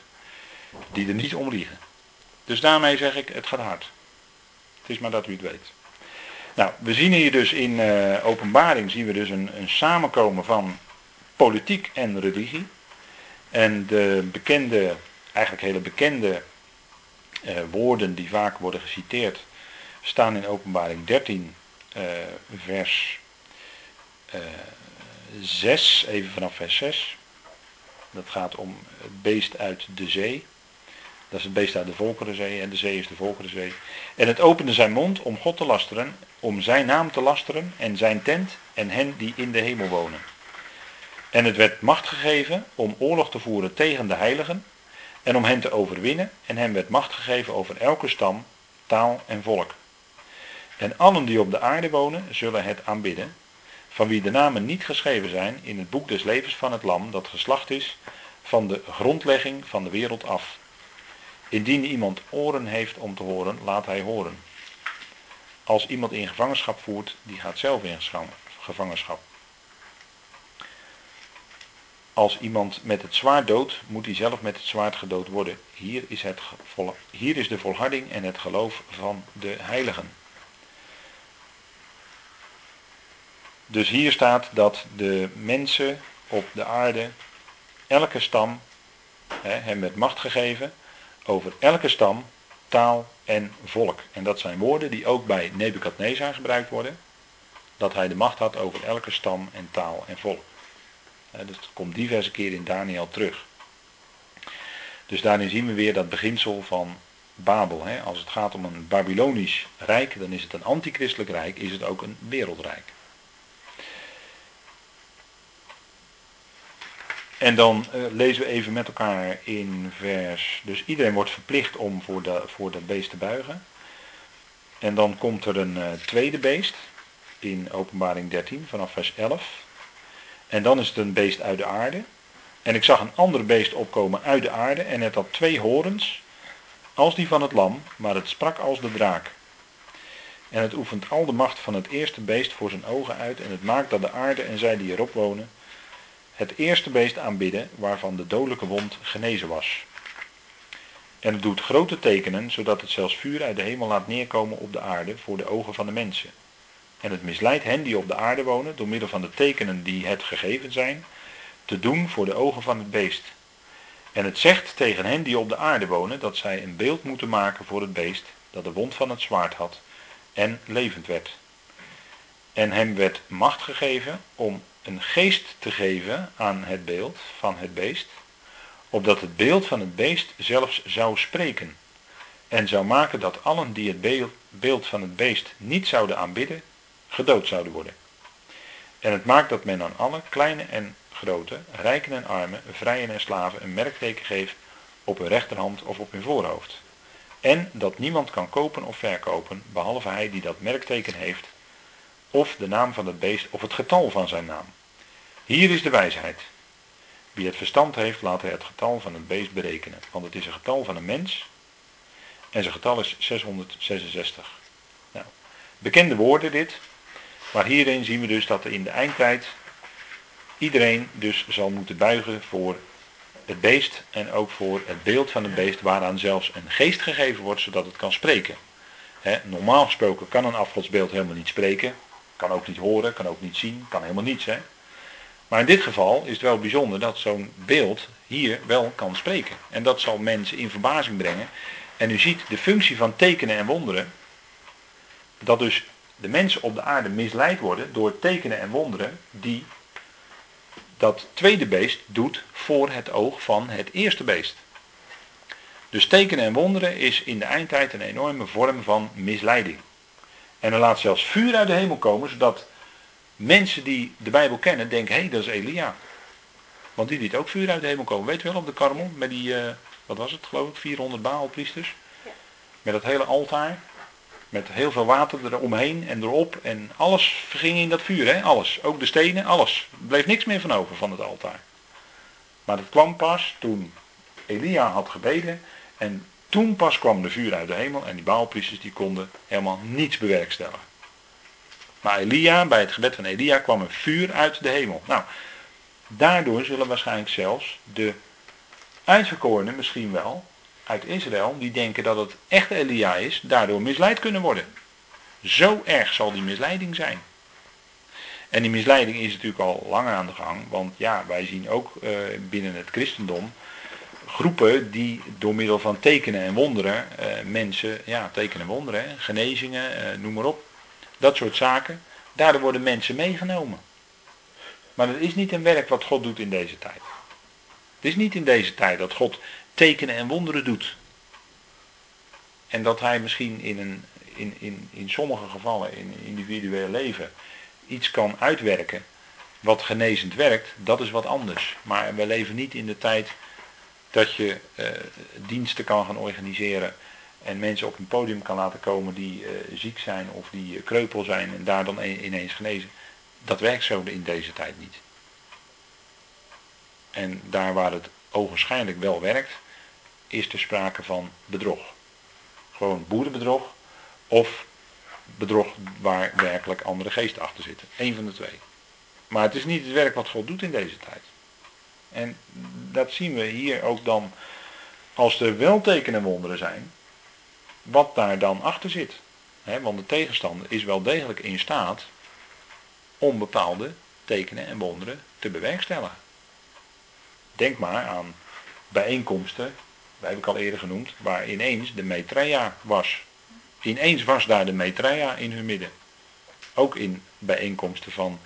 Speaker 1: die er niet om liegen. Dus daarmee zeg ik, het gaat hard. Het is maar dat u het weet. Nou, we zien hier dus in uh, openbaring zien we dus een, een samenkomen van politiek en religie. En de bekende, eigenlijk hele bekende uh, woorden die vaak worden geciteerd, staan in openbaring 13, uh, eh, vers 6, even vanaf vers 6. Dat gaat om het beest uit de zee. Dat is het beest uit de Volkerenzee en de zee is de Volkerenzee. En het opende zijn mond om God te lasteren, om zijn naam te lasteren en zijn tent en hen die in de hemel wonen. En het werd macht gegeven om oorlog te voeren tegen de heiligen en om hen te overwinnen. En hem werd macht gegeven over elke stam, taal en volk. En allen die op de aarde wonen zullen het aanbidden, van wie de namen niet geschreven zijn in het boek des levens van het lam dat geslacht is van de grondlegging van de wereld af. Indien iemand oren heeft om te horen, laat hij horen. Als iemand in gevangenschap voert, die gaat zelf in gevangenschap. Als iemand met het zwaard doodt, moet hij zelf met het zwaard gedood worden. Hier is, het, hier is de volharding en het geloof van de heiligen. Dus hier staat dat de mensen op de aarde, elke stam, hè, hem werd macht gegeven over elke stam, taal en volk. En dat zijn woorden die ook bij Nebukadnezar gebruikt worden. Dat hij de macht had over elke stam en taal en volk. Dat komt diverse keren in Daniel terug. Dus daarin zien we weer dat beginsel van Babel. Als het gaat om een Babylonisch rijk, dan is het een antichristelijk rijk, is het ook een wereldrijk. En dan uh, lezen we even met elkaar in vers. Dus iedereen wordt verplicht om voor, de, voor dat beest te buigen. En dan komt er een uh, tweede beest in Openbaring 13 vanaf vers 11. En dan is het een beest uit de aarde. En ik zag een ander beest opkomen uit de aarde en het had twee horens, als die van het lam, maar het sprak als de draak. En het oefent al de macht van het eerste beest voor zijn ogen uit en het maakt dat de aarde en zij die erop wonen het eerste beest aanbidden waarvan de dodelijke wond genezen was. En het doet grote tekenen, zodat het zelfs vuur uit de hemel laat neerkomen op de aarde voor de ogen van de mensen. En het misleidt hen die op de aarde wonen door middel van de tekenen die het gegeven zijn, te doen voor de ogen van het beest. En het zegt tegen hen die op de aarde wonen dat zij een beeld moeten maken voor het beest dat de wond van het zwaard had en levend werd. En hem werd macht gegeven om een geest te geven aan het beeld van het beest, opdat het beeld van het beest zelfs zou spreken en zou maken dat allen die het beeld van het beest niet zouden aanbidden, gedood zouden worden. En het maakt dat men aan alle kleine en grote, rijken en armen, vrijen en slaven een merkteken geeft op hun rechterhand of op hun voorhoofd. En dat niemand kan kopen of verkopen, behalve hij die dat merkteken heeft, of de naam van het beest of het getal van zijn naam. Hier is de wijsheid. Wie het verstand heeft, laat hij het getal van het beest berekenen, want het is een getal van een mens en zijn getal is 666. Nou, bekende woorden dit, maar hierin zien we dus dat in de eindtijd iedereen dus zal moeten buigen voor het beest en ook voor het beeld van het beest waaraan zelfs een geest gegeven wordt zodat het kan spreken. normaal gesproken kan een afgodsbeeld helemaal niet spreken, kan ook niet horen, kan ook niet zien, kan helemaal niets. Hè? Maar in dit geval is het wel bijzonder dat zo'n beeld hier wel kan spreken. En dat zal mensen in verbazing brengen. En u ziet de functie van tekenen en wonderen, dat dus de mensen op de aarde misleid worden door tekenen en wonderen die dat tweede beest doet voor het oog van het eerste beest. Dus tekenen en wonderen is in de eindtijd een enorme vorm van misleiding. En er laat zelfs vuur uit de hemel komen, zodat mensen die de Bijbel kennen denken, hé, hey, dat is Elia. Want die liet ook vuur uit de hemel komen. Weet je wel, op de karmel, met die, uh, wat was het geloof ik, 400 baalpriesters. Met dat hele altaar. Met heel veel water eromheen en erop. En alles verging in dat vuur, hè? alles. Ook de stenen, alles. Er bleef niks meer van over van het altaar. Maar dat kwam pas toen Elia had gebeden. En toen pas kwam de vuur uit de hemel. En die baalpriesters die konden helemaal niets bewerkstelligen. Maar Elia, bij het gebed van Elia kwam een vuur uit de hemel. Nou, daardoor zullen waarschijnlijk zelfs de uitverkorenen misschien wel uit Israël, die denken dat het echt Elia is, daardoor misleid kunnen worden. Zo erg zal die misleiding zijn. En die misleiding is natuurlijk al langer aan de gang, want ja, wij zien ook uh, binnen het christendom groepen die door middel van tekenen en wonderen uh, mensen, ja, tekenen en wonderen, genezingen, uh, noem maar op, dat soort zaken, daardoor worden mensen meegenomen. Maar het is niet een werk wat God doet in deze tijd. Het is niet in deze tijd dat God tekenen en wonderen doet. En dat hij misschien in, een, in, in, in sommige gevallen, in individueel leven, iets kan uitwerken wat genezend werkt, dat is wat anders. Maar we leven niet in de tijd dat je uh, diensten kan gaan organiseren en mensen op een podium kan laten komen die uh, ziek zijn of die uh, kreupel zijn en daar dan ineens genezen. Dat werkt zo in deze tijd niet. En daar waar het ogenschijnlijk wel werkt, is er sprake van bedrog. Gewoon boerenbedrog of bedrog waar werkelijk andere geesten achter zitten. Eén van de twee. Maar het is niet het werk wat God doet in deze tijd. En dat zien we hier ook dan als er wel tekenen wonderen zijn, wat daar dan achter zit. want de tegenstander is wel degelijk in staat om bepaalde tekenen en wonderen te bewerkstelligen. Denk maar aan bijeenkomsten, dat heb ik al eerder genoemd, waar ineens de Maitreya was. Ineens was daar de Maitreya in hun midden. Ook in bijeenkomsten van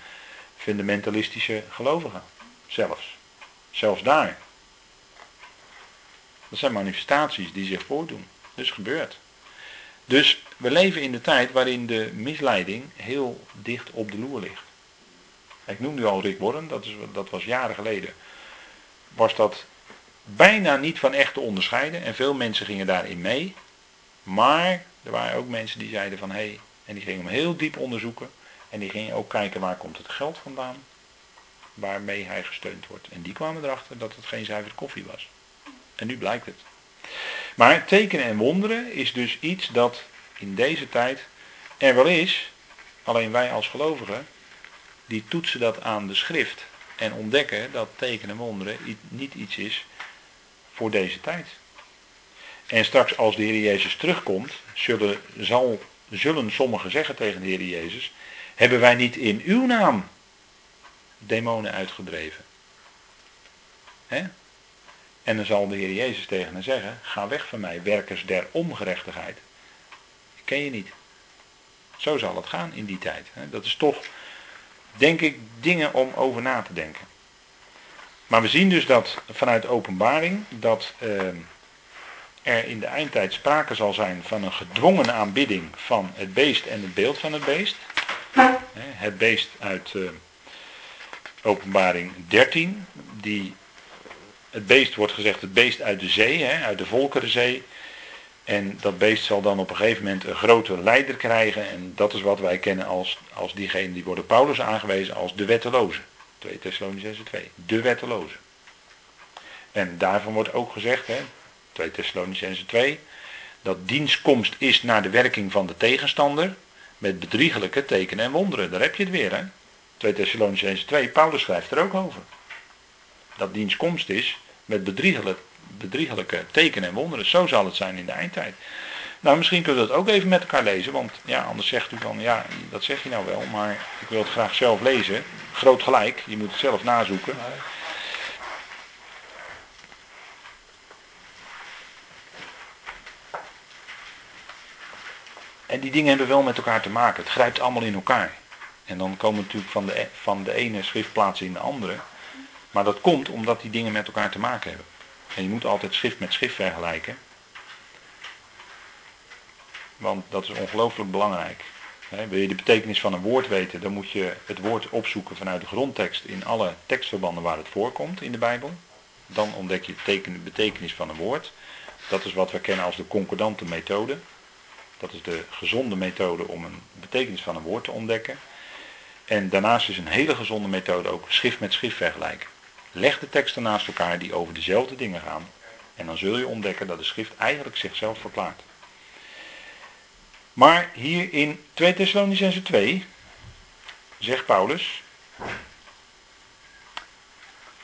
Speaker 1: fundamentalistische gelovigen. zelfs. Zelfs daar. Dat zijn manifestaties die zich voordoen. Dus gebeurt. Dus we leven in de tijd waarin de misleiding heel dicht op de loer ligt. Ik noemde al Rick Warren, dat, is, dat was jaren geleden. Was dat bijna niet van echt te onderscheiden en veel mensen gingen daarin mee. Maar er waren ook mensen die zeiden van hé, hey, en die gingen hem heel diep onderzoeken. En die gingen ook kijken waar komt het geld vandaan waarmee hij gesteund wordt. En die kwamen erachter dat het geen zuiver koffie was. En nu blijkt het. Maar tekenen en wonderen is dus iets dat in deze tijd er wel is, alleen wij als gelovigen, die toetsen dat aan de schrift en ontdekken dat tekenen en wonderen niet iets is voor deze tijd. En straks als de Heer Jezus terugkomt, zullen, zal, zullen sommigen zeggen tegen de Heer Jezus, hebben wij niet in uw naam demonen uitgedreven? Hè? En dan zal de Heer Jezus tegen hen zeggen, ga weg van mij, werkers der ongerechtigheid. Ik ken je niet. Zo zal het gaan in die tijd. Dat is toch, denk ik, dingen om over na te denken. Maar we zien dus dat vanuit openbaring dat uh, er in de eindtijd sprake zal zijn van een gedwongen aanbidding van het beest en het beeld van het beest. Het beest uit uh, openbaring 13, die het beest wordt gezegd, het beest uit de zee, hè, uit de Volkerenzee. En dat beest zal dan op een gegeven moment een grote leider krijgen. En dat is wat wij kennen als, als diegene die worden Paulus aangewezen als de wetteloze. 2 Thessalonicense 2. De wetteloze. En daarvan wordt ook gezegd, hè, 2 Thessalonicense 2, dat dienstkomst is naar de werking van de tegenstander met bedriegelijke tekenen en wonderen. Daar heb je het weer, hè. 2 Thessalonicense 2, Paulus schrijft er ook over. Dat dienstkomst is met bedriegelijke, bedriegelijke tekenen en wonderen. Zo zal het zijn in de eindtijd. Nou, misschien kunnen we dat ook even met elkaar lezen, want ja, anders zegt u van, ja, dat zeg je nou wel, maar ik wil het graag zelf lezen. Groot gelijk, je moet het zelf nazoeken. En die dingen hebben wel met elkaar te maken. Het grijpt allemaal in elkaar. En dan komen we natuurlijk van de, van de ene schriftplaats in de andere. Maar dat komt omdat die dingen met elkaar te maken hebben. En je moet altijd schrift met schrift vergelijken. Want dat is ongelooflijk belangrijk. wil je de betekenis van een woord weten, dan moet je het woord opzoeken vanuit de grondtekst in alle tekstverbanden waar het voorkomt in de Bijbel. Dan ontdek je de betekenis van een woord. Dat is wat we kennen als de concordante methode. Dat is de gezonde methode om een betekenis van een woord te ontdekken. En daarnaast is een hele gezonde methode ook schrift met schrift vergelijken. Leg de teksten naast elkaar die over dezelfde dingen gaan. En dan zul je ontdekken dat de schrift eigenlijk zichzelf verklaart. Maar hier in 2 Thessalonicense 2 zegt Paulus,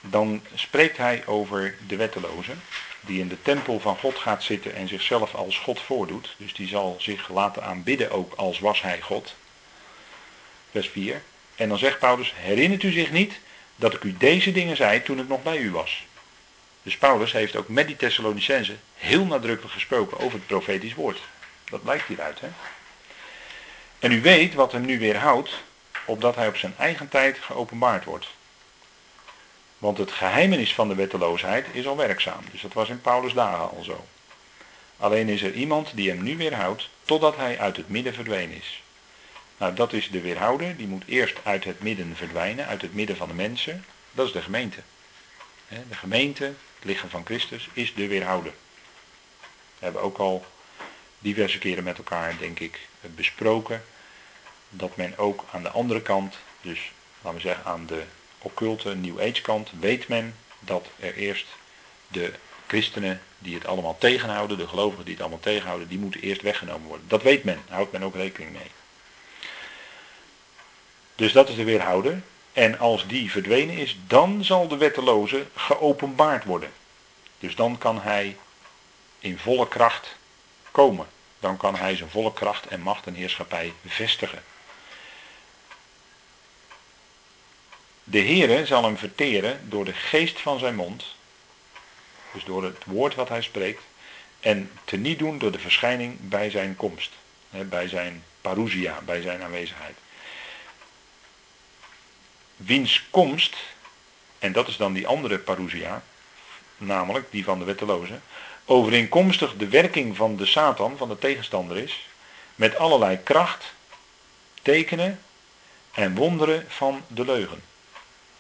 Speaker 1: dan spreekt hij over de wetteloze, die in de tempel van God gaat zitten en zichzelf als God voordoet. Dus die zal zich laten aanbidden ook als was hij God. Vers 4. En dan zegt Paulus, herinnert u zich niet dat ik u deze dingen zei toen ik nog bij u was. Dus Paulus heeft ook met die Thessalonicense heel nadrukkelijk gesproken over het profetisch woord. Dat blijkt hieruit. Hè? En u weet wat hem nu weerhoudt, opdat hij op zijn eigen tijd geopenbaard wordt. Want het geheimenis van de wetteloosheid is al werkzaam. Dus dat was in Paulus dagen al zo. Alleen is er iemand die hem nu weerhoudt, totdat hij uit het midden verdwenen is. Nou, dat is de weerhouder. Die moet eerst uit het midden verdwijnen, uit het midden van de mensen. Dat is de gemeente. De gemeente, het lichaam van Christus, is de weerhouder. We hebben ook al diverse keren met elkaar, denk ik, besproken dat men ook aan de andere kant, dus laten we zeggen aan de occulte New Age kant, weet men dat er eerst de christenen die het allemaal tegenhouden, de gelovigen die het allemaal tegenhouden, die moeten eerst weggenomen worden. Dat weet men, houdt men ook rekening mee. Dus dat is de weerhouder. En als die verdwenen is, dan zal de wetteloze geopenbaard worden. Dus dan kan hij in volle kracht komen. Dan kan hij zijn volle kracht en macht en heerschappij vestigen. De Heere zal hem verteren door de geest van zijn mond. Dus door het woord wat hij spreekt. En teniet doen door de verschijning bij zijn komst. Bij zijn parousia, bij zijn aanwezigheid wiens komst en dat is dan die andere parousia, namelijk die van de wetteloze, overeenkomstig de werking van de Satan, van de tegenstander is, met allerlei kracht, tekenen en wonderen van de leugen.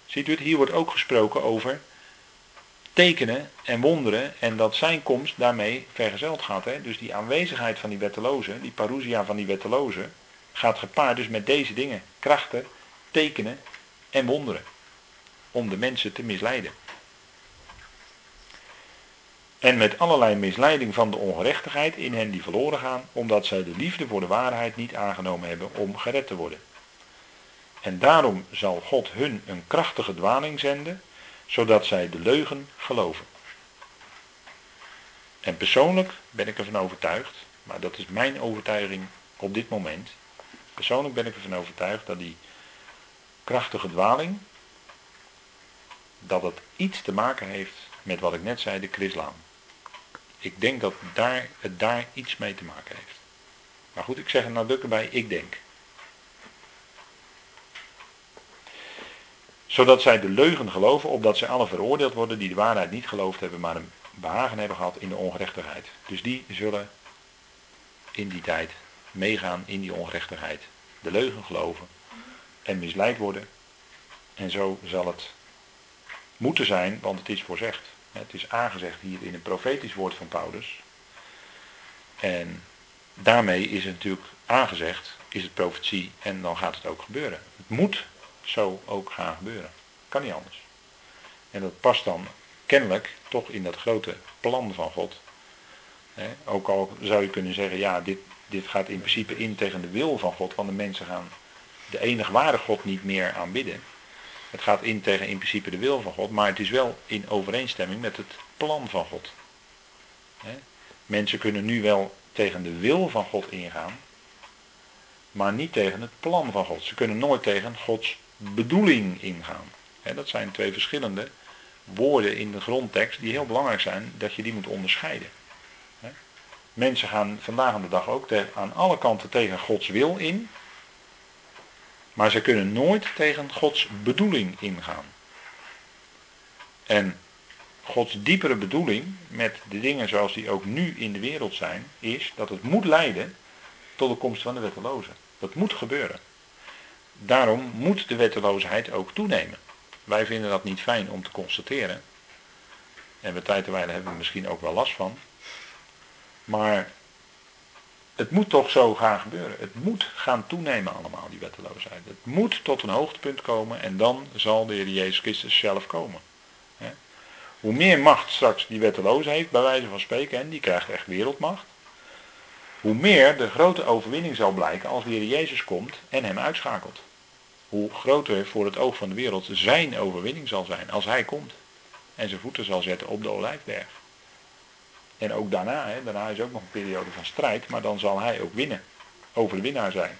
Speaker 1: Ziet u het? Hier wordt ook gesproken over tekenen en wonderen en dat zijn komst daarmee vergezeld gaat. Hè? Dus die aanwezigheid van die wetteloze, die parousia van die wetteloze, gaat gepaard dus met deze dingen. Krachten, tekenen en wonderen. Om de mensen te misleiden. En met allerlei misleiding van de ongerechtigheid in hen die verloren gaan, omdat zij de liefde voor de waarheid niet aangenomen hebben om gered te worden. En daarom zal God hun een krachtige dwaling zenden, zodat zij de leugen geloven. En persoonlijk ben ik ervan overtuigd, maar dat is mijn overtuiging op dit moment. Persoonlijk ben ik ervan overtuigd dat die krachtige dwaling, dat het iets te maken heeft met wat ik net zei, de Chrislaan. Ik denk dat daar, het daar iets mee te maken heeft. Maar goed, ik zeg er nadrukkelijk bij, ik denk. Zodat zij de leugen geloven, opdat zij alle veroordeeld worden die de waarheid niet geloofd hebben, maar een behagen hebben gehad in de ongerechtigheid. Dus die zullen in die tijd meegaan in die ongerechtigheid. De leugen geloven en misleid worden. En zo zal het moeten zijn, want het is voorzegd. Het is aangezegd hier in een profetisch woord van Paulus. En daarmee is het natuurlijk aangezegd, is het profetie en dan gaat het ook gebeuren. Het moet zo ook gaan gebeuren. Kan niet anders. En dat past dan kennelijk toch in dat grote plan van God. ook al zou je kunnen zeggen, ja, dit, dit gaat in principe in tegen de wil van God, want de mensen gaan de enige ware God niet meer aanbidden. Het gaat in tegen in principe de wil van God, maar het is wel in overeenstemming met het plan van God. Mensen kunnen nu wel tegen de wil van God ingaan, maar niet tegen het plan van God. Ze kunnen nooit tegen Gods bedoeling ingaan. dat zijn twee verschillende woorden in de grondtekst die heel belangrijk zijn dat je die moet onderscheiden. Mensen gaan vandaag aan de dag ook aan alle kanten tegen Gods wil in, maar ze kunnen nooit tegen Gods bedoeling ingaan. En Gods diepere bedoeling met de dingen zoals die ook nu in de wereld zijn, is dat het moet leiden tot de komst van de wetteloze. Dat moet gebeuren. Daarom moet de wetteloosheid ook toenemen. Wij vinden dat niet fijn om te constateren. En bij tijd en hebben we misschien ook wel last van. Maar het moet toch zo gaan gebeuren. Het moet gaan toenemen allemaal, die wetteloosheid. Het moet tot een hoogtepunt komen en dan zal de Heer Jezus Christus zelf komen. Hoe meer macht straks die wetteloze heeft, bij wijze van spreken, en die krijgt echt wereldmacht. Hoe meer de grote overwinning zal blijken als de Heer Jezus komt en hem uitschakelt. Hoe groter voor het oog van de wereld zijn overwinning zal zijn als hij komt. En zijn voeten zal zetten op de olijfberg. En ook daarna, hè, daarna is ook nog een periode van strijd, maar dan zal hij ook winnen. Over de winnaar zijn.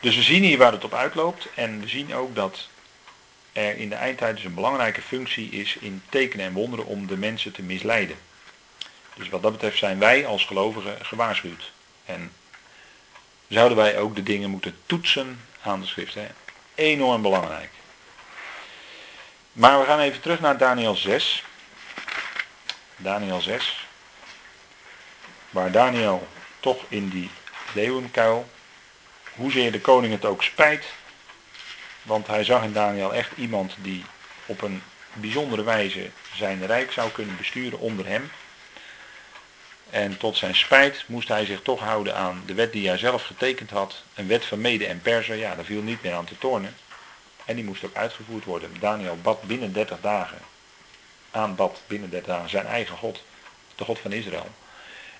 Speaker 1: Dus we zien hier waar het op uitloopt. En we zien ook dat er in de eindtijd dus een belangrijke functie is in tekenen en wonderen om de mensen te misleiden. Dus wat dat betreft zijn wij als gelovigen gewaarschuwd. En zouden wij ook de dingen moeten toetsen aan de schrift. Hè? Enorm belangrijk. Maar we gaan even terug naar Daniel 6. Daniel 6. Waar Daniel toch in die leeuwenkuil, hoezeer de koning het ook spijt, want hij zag in Daniel echt iemand die op een bijzondere wijze zijn rijk zou kunnen besturen onder hem. En tot zijn spijt moest hij zich toch houden aan de wet die hij zelf getekend had. Een wet van Mede en Persen, ja, daar viel niet meer aan te tornen. En die moest ook uitgevoerd worden. Daniel bad binnen 30 dagen aanbad binnen 30 dagen zijn eigen God, de God van Israël.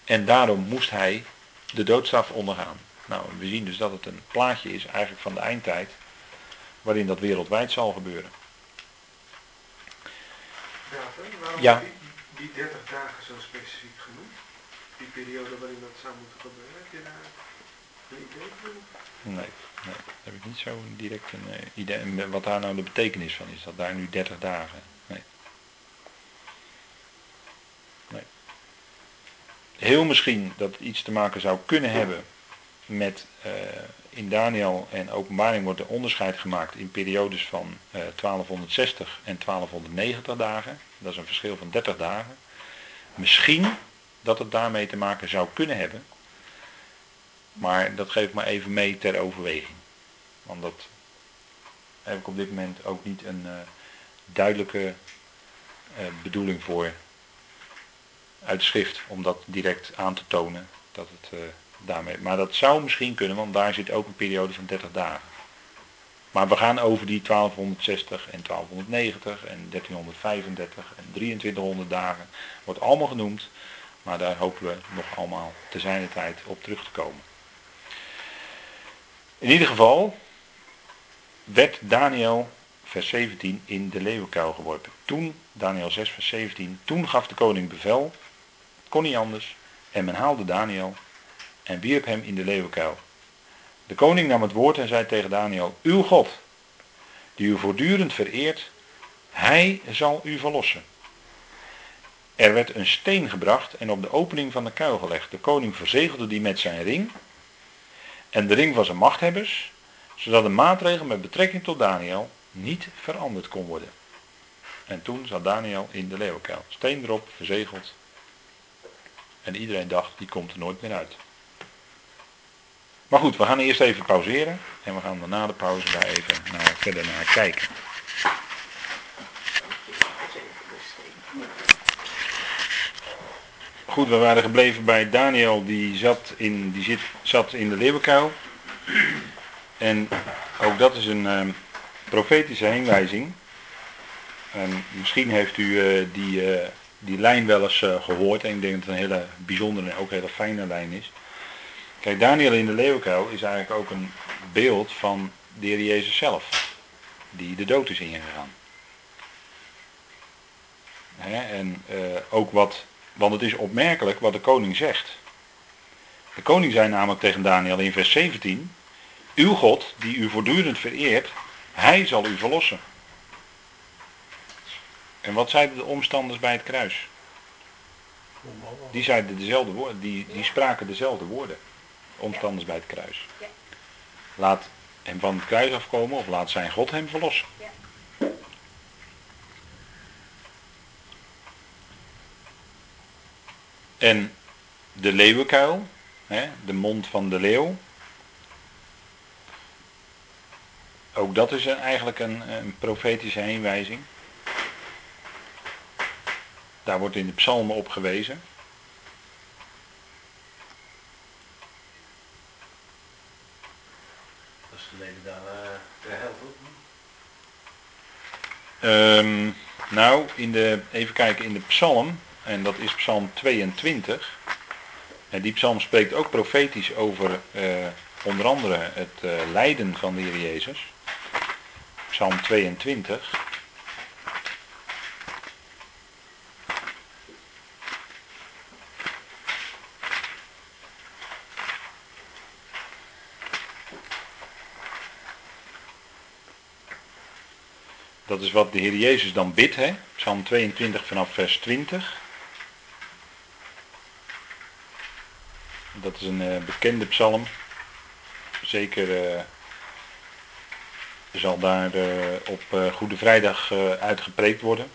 Speaker 1: En daarom moest hij de doodstraf ondergaan. Nou, we zien dus dat het een plaatje is eigenlijk van de eindtijd, waarin dat wereldwijd zal gebeuren.
Speaker 2: waarom ja. die, die 30 dagen zo specifiek genoemd? Die periode waarin dat zou moeten gebeuren? Heb je daar een idee van?
Speaker 1: Nee, nee, daar heb ik niet zo direct een uh, idee. Wat daar nou de betekenis van is, dat daar nu 30 dagen. Nee. Heel misschien dat het iets te maken zou kunnen hebben met uh, in Daniel en openbaring wordt er onderscheid gemaakt in periodes van 1260 eh, en 1290 dagen. Dat is een verschil van 30 dagen. Misschien dat het daarmee te maken zou kunnen hebben. Maar dat geef ik maar even mee ter overweging. Want dat heb ik op dit moment ook niet een uh, duidelijke bedoeling voor uit de schrift. Om dat direct aan te tonen. Dat het, uh, daarmee, maar dat zou misschien kunnen, want daar zit ook een periode van 30 dagen. Maar we gaan over die 1260 en 1290 en 1335 en 2300 dagen. Wordt allemaal genoemd. Maar daar hopen we nog allemaal te zijner tijd op terug te komen. In ieder geval werd Daniel, vers 17, in de leeuwenkuil geworpen. Toen, Daniel 6, vers 17, toen gaf de koning bevel, kon anders, en men haalde Daniel en wierp hem in de leeuwenkuil. De koning nam het woord en zei tegen Daniel, uw God, die u voortdurend vereert, hij zal u verlossen. Er werd een steen gebracht en op de opening van de kuil gelegd. De koning verzegelde die met zijn ring en de ring van zijn machthebbers, zodat de maatregel met betrekking tot Daniel niet veranderd kon worden. En toen zat Daniel in de leeuwenkuil. Steen erop, verzegeld. En iedereen dacht, die komt er nooit meer uit. Maar goed, we gaan eerst even pauzeren. En we gaan daarna de pauze daar even naar, verder naar kijken. Goed, we waren gebleven bij Daniel, die zat in, die zit, zat in de leeuwenkuil. En ook dat is een uh, profetische heenwijzing. En misschien heeft u uh, die, uh, die lijn wel eens gehoord. En ik denk dat het een hele bijzondere en ook hele fijne lijn is. Kijk, Daniel in de leeuwenkuil is eigenlijk ook een beeld van de Heer Jezus zelf. Die de dood is ingegaan. en ook wat want het is opmerkelijk wat de koning zegt. De koning zei namelijk tegen Daniel in vers 17: Uw God, die u voortdurend vereert, hij zal u verlossen. En wat zeiden de omstanders bij het kruis? Die zeiden dezelfde woorden, die, die spraken dezelfde woorden. Omstanders bij het kruis. Laat hem van het kruis afkomen of laat zijn God hem verlossen. En de leeuwenkuil, hè, de mond van de leeuw. Ook dat is een, eigenlijk een, een profetische heenwijzing. Daar wordt in de psalmen op gewezen.
Speaker 3: Dat is geleden dan uh, de helft
Speaker 1: um, nou, in de, even kijken, in de psalm en dat is Psalm 22. En die psalm spreekt ook profetisch over eh, onder andere het uh, lijden van de Heer Jezus. Psalm 22. Dat is wat de Heer Jezus dan bidt, hè? Psalm 22 vanaf vers 20. Dat is een uh, bekende psalm. Zeker uh, zal daar uh, op Goede Vrijdag uitgepreekt worden.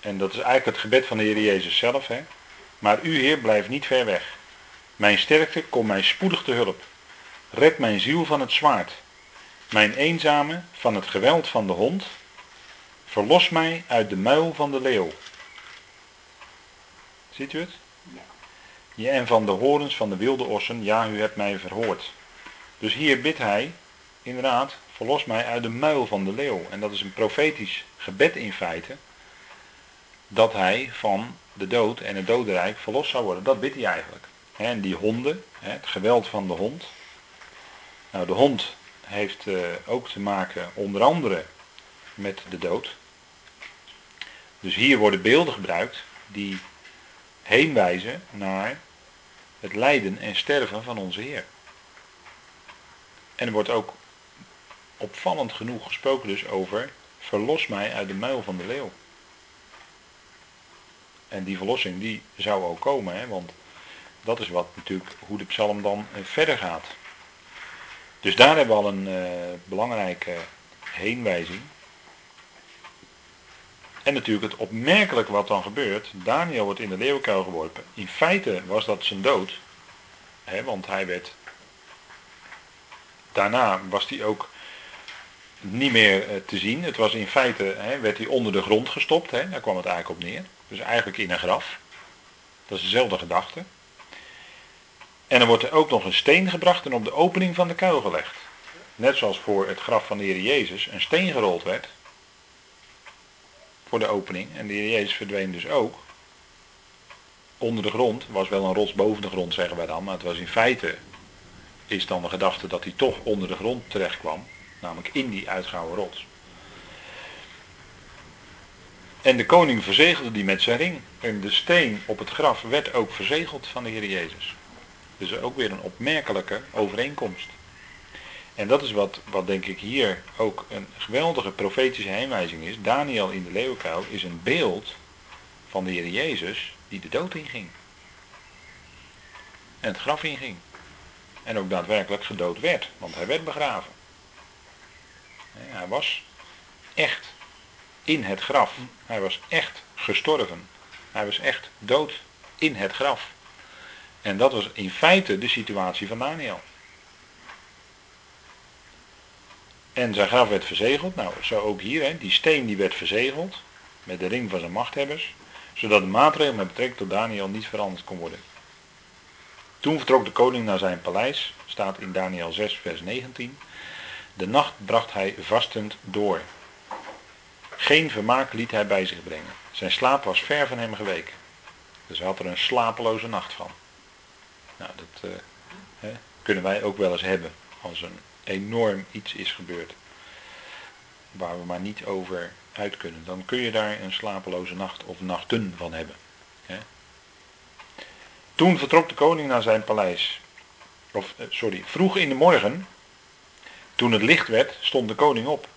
Speaker 1: En dat is eigenlijk het gebed van de Heer Jezus zelf. Hè? Maar u Heer blijft niet ver weg. Mijn sterkte, kom mij spoedig te hulp. Red mijn ziel van het zwaard. Mijn eenzame van het geweld van de hond. Verlos mij uit de muil van de leeuw. Ziet u het? Ja, en van de horens van de wilde ossen, ja, u hebt mij verhoord. Dus hier bidt hij, inderdaad, verlos mij uit de muil van de leeuw. En dat is een profetisch gebed in feite, dat hij van de dood en het dodenrijk verlost zou worden. Dat bidt hij eigenlijk. En die honden, het geweld van de hond. Nou, de hond heeft eh, ook te maken onder andere met de dood. Dus hier worden beelden gebruikt die heenwijzen naar het lijden en sterven van onze Heer. En er wordt ook opvallend genoeg gesproken dus over verlos mij uit de muil van de leeuw. En die verlossing die zou ook komen, hè, want dat is wat natuurlijk hoe de psalm dan eh, verder gaat. Dus daar hebben we al een uh, belangrijke heenwijzing. En natuurlijk het opmerkelijk wat dan gebeurt. Daniel wordt in de leeuwenkuil geworpen. In feite was dat zijn dood. Hè, want hij werd. Daarna was hij ook niet meer eh, te zien. Het was in feite, hè, werd hij onder de grond gestopt. Hè, daar kwam het eigenlijk op neer. Dus eigenlijk in een graf. Dat is dezelfde gedachte. En er wordt er ook nog een steen gebracht en op de opening van de kuil gelegd. Net zoals voor het graf van de Heer Jezus een steen gerold werd. Voor de opening. En de Heer Jezus verdween dus ook. Onder de grond. Was wel een rots boven de grond zeggen wij dan. Maar het was in feite. Is dan de gedachte dat hij toch onder de grond terecht kwam. Namelijk in die uitgouwen rots. En de koning verzegelde die met zijn ring. En de steen op het graf werd ook verzegeld van de Heer Jezus. Dus ook weer een opmerkelijke overeenkomst. En dat is wat, wat denk ik hier ook een geweldige profetische heenwijzing is. Daniel in de leeuwenkuil is een beeld van de Heer Jezus die de dood inging. En het graf inging. En ook daadwerkelijk gedood werd, want hij werd begraven. Hij was echt in het graf. Hij was echt gestorven. Hij was echt dood in het graf. En dat was in feite de situatie van Daniel. En zijn graf werd verzegeld. Nou, zo ook hier. Hè. Die steen die werd verzegeld. Met de ring van zijn machthebbers. Zodat de maatregel met betrekking tot Daniel niet veranderd kon worden. Toen vertrok de koning naar zijn paleis. Staat in Daniel 6 vers 19. De nacht bracht hij vastend door. Geen vermaak liet hij bij zich brengen. Zijn slaap was ver van hem geweken. Dus hij had er een slapeloze nacht van. Nou, dat uh, hè, kunnen wij ook wel eens hebben als een enorm iets is gebeurd. Waar we maar niet over uit kunnen. Dan kun je daar een slapeloze nacht of nachten van hebben. Toen vertrok de koning naar zijn paleis. Of, eh, sorry, vroeg in de morgen, toen het licht werd, stond de koning op.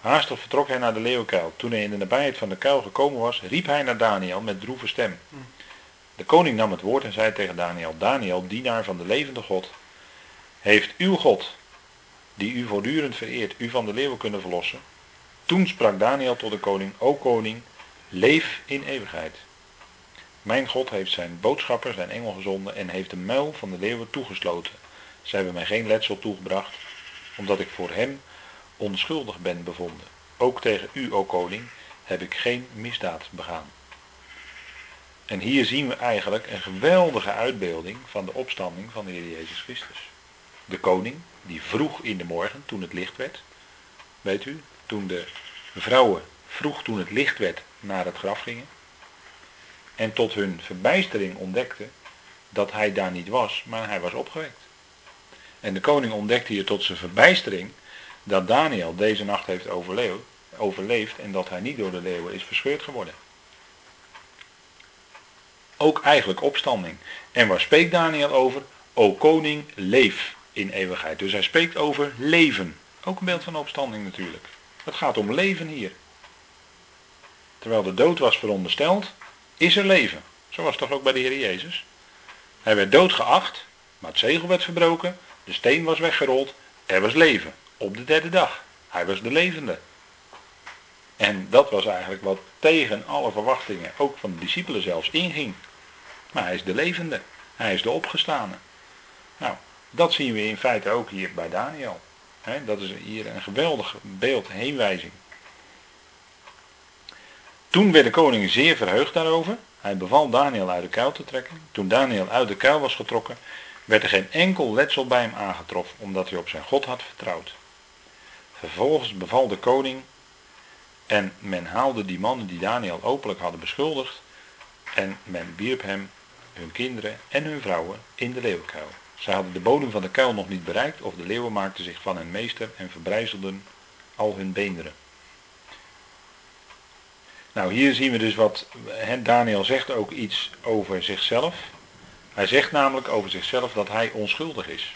Speaker 1: Haastig vertrok hij naar de leeuwkuil. Toen hij in de nabijheid van de kuil gekomen was, riep hij naar Daniel met droeve stem. De koning nam het woord en zei tegen Daniel, Daniel, dienaar van de levende God, heeft uw God, die u voortdurend vereert, u van de leeuwen kunnen verlossen? Toen sprak Daniel tot de koning, o koning, leef in eeuwigheid. Mijn God heeft zijn boodschapper, zijn engel gezonden en heeft de muil van de leeuwen toegesloten. Zij hebben mij geen letsel toegebracht, omdat ik voor hem onschuldig ben bevonden. Ook tegen u, o koning, heb ik geen misdaad begaan. En hier zien we eigenlijk een geweldige uitbeelding van de opstanding van de Heer Jezus Christus. De koning, die vroeg in de morgen, toen het licht werd, weet u, toen de vrouwen vroeg toen het licht werd naar het graf gingen, en tot hun verbijstering ontdekten dat hij daar niet was, maar hij was opgewekt. En de koning ontdekte hier tot zijn verbijstering dat Daniel deze nacht heeft overleefd en dat hij niet door de leeuwen is verscheurd geworden. Ook eigenlijk opstanding. En waar spreekt Daniel over? O koning, leef in eeuwigheid. Dus hij spreekt over leven. Ook een beeld van opstanding natuurlijk. Het gaat om leven hier. Terwijl de dood was verondersteld, is er leven. Zo was het toch ook bij de Heer Jezus. Hij werd doodgeacht, maar het zegel werd verbroken, de steen was weggerold, er was leven. Op de derde dag. Hij was de levende. En dat was eigenlijk wat tegen alle verwachtingen, ook van de discipelen zelfs, inging. Maar hij is de levende. Hij is de opgestane. Nou, dat zien we in feite ook hier bij Daniel. dat is hier een geweldig beeld, heenwijzing. Toen werd de koning zeer verheugd daarover. Hij beval Daniel uit de kuil te trekken. Toen Daniel uit de kuil was getrokken, werd er geen enkel letsel bij hem aangetroffen, omdat hij op zijn God had vertrouwd. Vervolgens beval de koning en men haalde die mannen die Daniel openlijk hadden beschuldigd en men wierp hem, hun kinderen en hun vrouwen in de leeuwenkuil. Zij hadden de bodem van de kuil nog niet bereikt of de leeuwen maakten zich van hen meester en verbrijzelden al hun beenderen. Nou, hier zien we dus wat Daniel zegt ook iets over zichzelf. Hij zegt namelijk over zichzelf dat hij onschuldig is.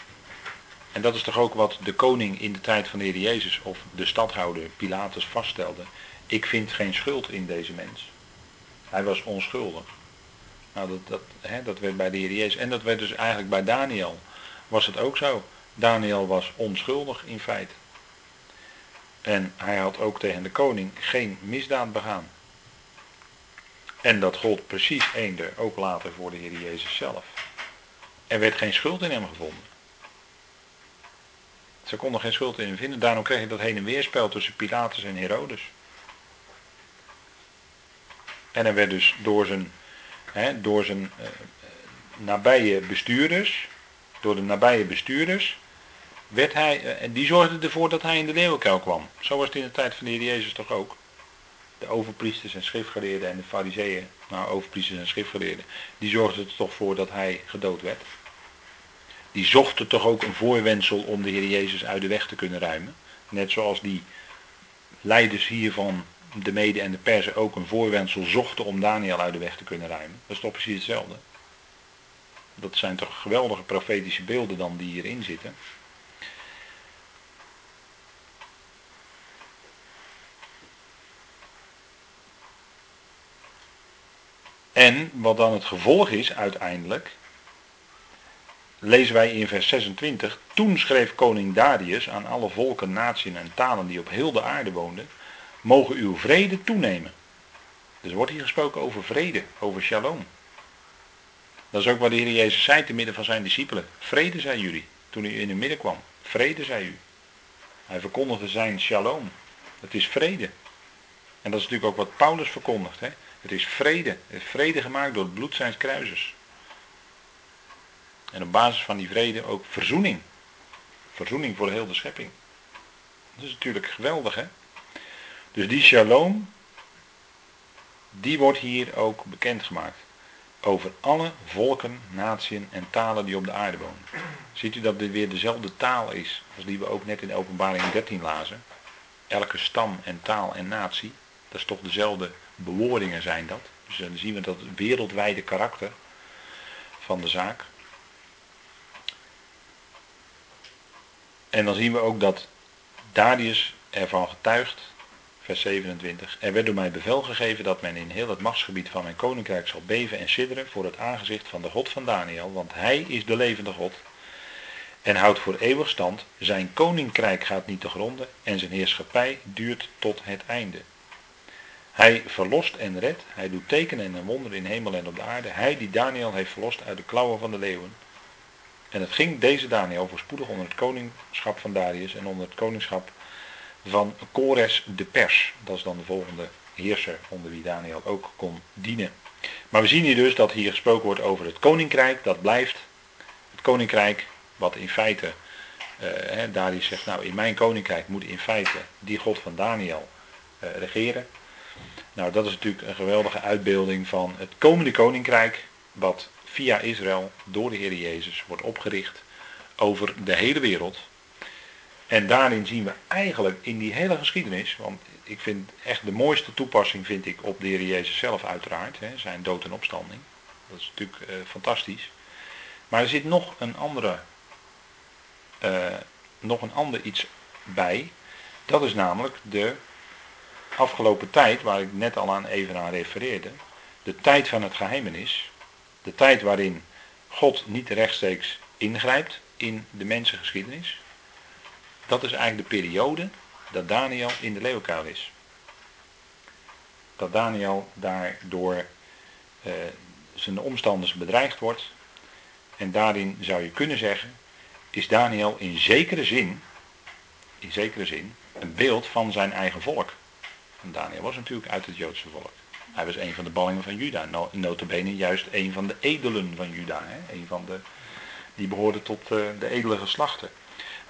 Speaker 1: En dat is toch ook wat de koning in de tijd van de Jezus of de stadhouder Pilatus vaststelde. Ik vind geen schuld in deze mens. Hij was onschuldig. Nou, dat, dat, hè, dat werd bij de Heer Jezus. En dat werd dus eigenlijk bij Daniel. Was het ook zo. Daniel was onschuldig in feite. En hij had ook tegen de koning geen misdaad begaan. En dat gold precies eender, ook later voor de Heer Jezus zelf. Er werd geen schuld in hem gevonden. Ze konden geen schuld in hem vinden. Daarom kreeg je dat heen en weer spel tussen Pilatus en Herodes. En hij werd dus door zijn, hè, door zijn uh, nabije bestuurders, door de nabije bestuurders, werd hij, en die zorgden ervoor dat hij in de leeuwenkuil kwam. Zo was het in de tijd van de Heer Jezus toch ook. De overpriesters en schriftgeleerden en de fariseeën, nou overpriesters en schriftgeleerden, die zorgden er toch voor dat hij gedood werd. Die zochten toch ook een voorwensel om de Heer Jezus uit de weg te kunnen ruimen. Net zoals die leiders hier van de mede en de persen ook een voorwensel zochten om Daniel uit de weg te kunnen ruimen. Dat is toch precies hetzelfde. Dat zijn toch geweldige profetische beelden dan die hierin zitten. En wat dan het gevolg is uiteindelijk, lezen wij in vers 26, toen schreef koning Darius aan alle volken, naties en talen die op heel de aarde woonden, mogen uw vrede toenemen. Dus er wordt hier gesproken over vrede, over shalom. Dat is ook wat de Heer Jezus zei te midden van zijn discipelen. Vrede zei jullie, toen hij in het midden kwam. Vrede zei u. Hij verkondigde zijn shalom. Het is vrede. En dat is natuurlijk ook wat Paulus verkondigt. Hè? Het is vrede. Het is vrede gemaakt door het bloed zijns kruisers. En op basis van die vrede ook verzoening. Verzoening voor heel de schepping. Dat is natuurlijk geweldig hè. Dus die shalom, die wordt hier ook bekendgemaakt. Over alle volken, naties en talen die op de aarde wonen. Ziet u dat dit weer dezelfde taal is als die we ook net in openbaring 13 lazen. Elke stam en taal en natie, dat is toch dezelfde bewoordingen zijn dat. Dus dan zien we dat wereldwijde karakter van de zaak. En dan zien we ook dat Darius ervan getuigt, vers 27, er werd door mij bevel gegeven dat men in heel het machtsgebied van mijn koninkrijk zal beven en sidderen voor het aangezicht van de God van Daniel, want hij is de levende God en houdt voor eeuwig stand, zijn koninkrijk gaat niet te gronden en zijn heerschappij duurt tot het einde. Hij verlost en redt, hij doet tekenen en wonderen in hemel en op de aarde, hij die Daniel heeft verlost uit de klauwen van de leeuwen. En het ging deze Daniel voorspoedig onder het koningschap van Darius en onder het koningschap van Kores de Pers. Dat is dan de volgende heerser onder wie Daniel ook kon dienen. Maar we zien hier dus dat hier gesproken wordt over het koninkrijk, dat blijft. Het koninkrijk wat in feite, uh, Darius zegt nou in mijn koninkrijk moet in feite die God van Daniel uh, regeren. Nou dat is natuurlijk een geweldige uitbeelding van het komende koninkrijk wat via Israël door de Heer Jezus wordt opgericht over de hele wereld. En daarin zien we eigenlijk in die hele geschiedenis, want ik vind echt de mooiste toepassing vind ik op de Heer Jezus zelf uiteraard, hè, zijn dood en opstanding. Dat is natuurlijk uh, fantastisch. Maar er zit nog een andere, uh, nog een ander iets bij. Dat is namelijk de afgelopen tijd, waar ik net al aan even aan refereerde. De tijd van het geheimenis. De tijd waarin God niet rechtstreeks ingrijpt in de mensengeschiedenis. Dat is eigenlijk de periode dat Daniel in de leeuwenkuil is. Dat Daniel daardoor uh, zijn omstanders bedreigd wordt. En daarin zou je kunnen zeggen, is Daniel in zekere zin, in zekere zin, een beeld van zijn eigen volk. En Daniel was natuurlijk uit het Joodse volk. Hij was een van de ballingen van Juda. Notabene juist een van de edelen van Juda. Hè? Een van de, die behoorde tot uh, de edele geslachten.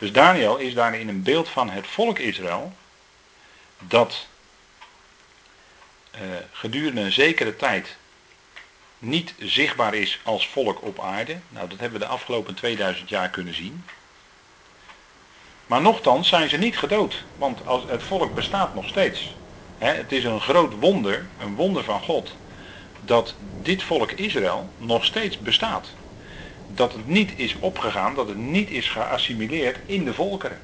Speaker 1: Dus Daniel is daarin een beeld van het volk Israël. Dat uh, gedurende een zekere tijd niet zichtbaar is als volk op aarde. Nou, dat hebben we de afgelopen 2000 jaar kunnen zien. Maar nochtans zijn ze niet gedood, want als het volk bestaat nog steeds het is een groot wonder, een wonder van God, dat dit volk Israël nog steeds bestaat. Dat het niet is opgegaan, dat het niet is geassimileerd in de volkeren.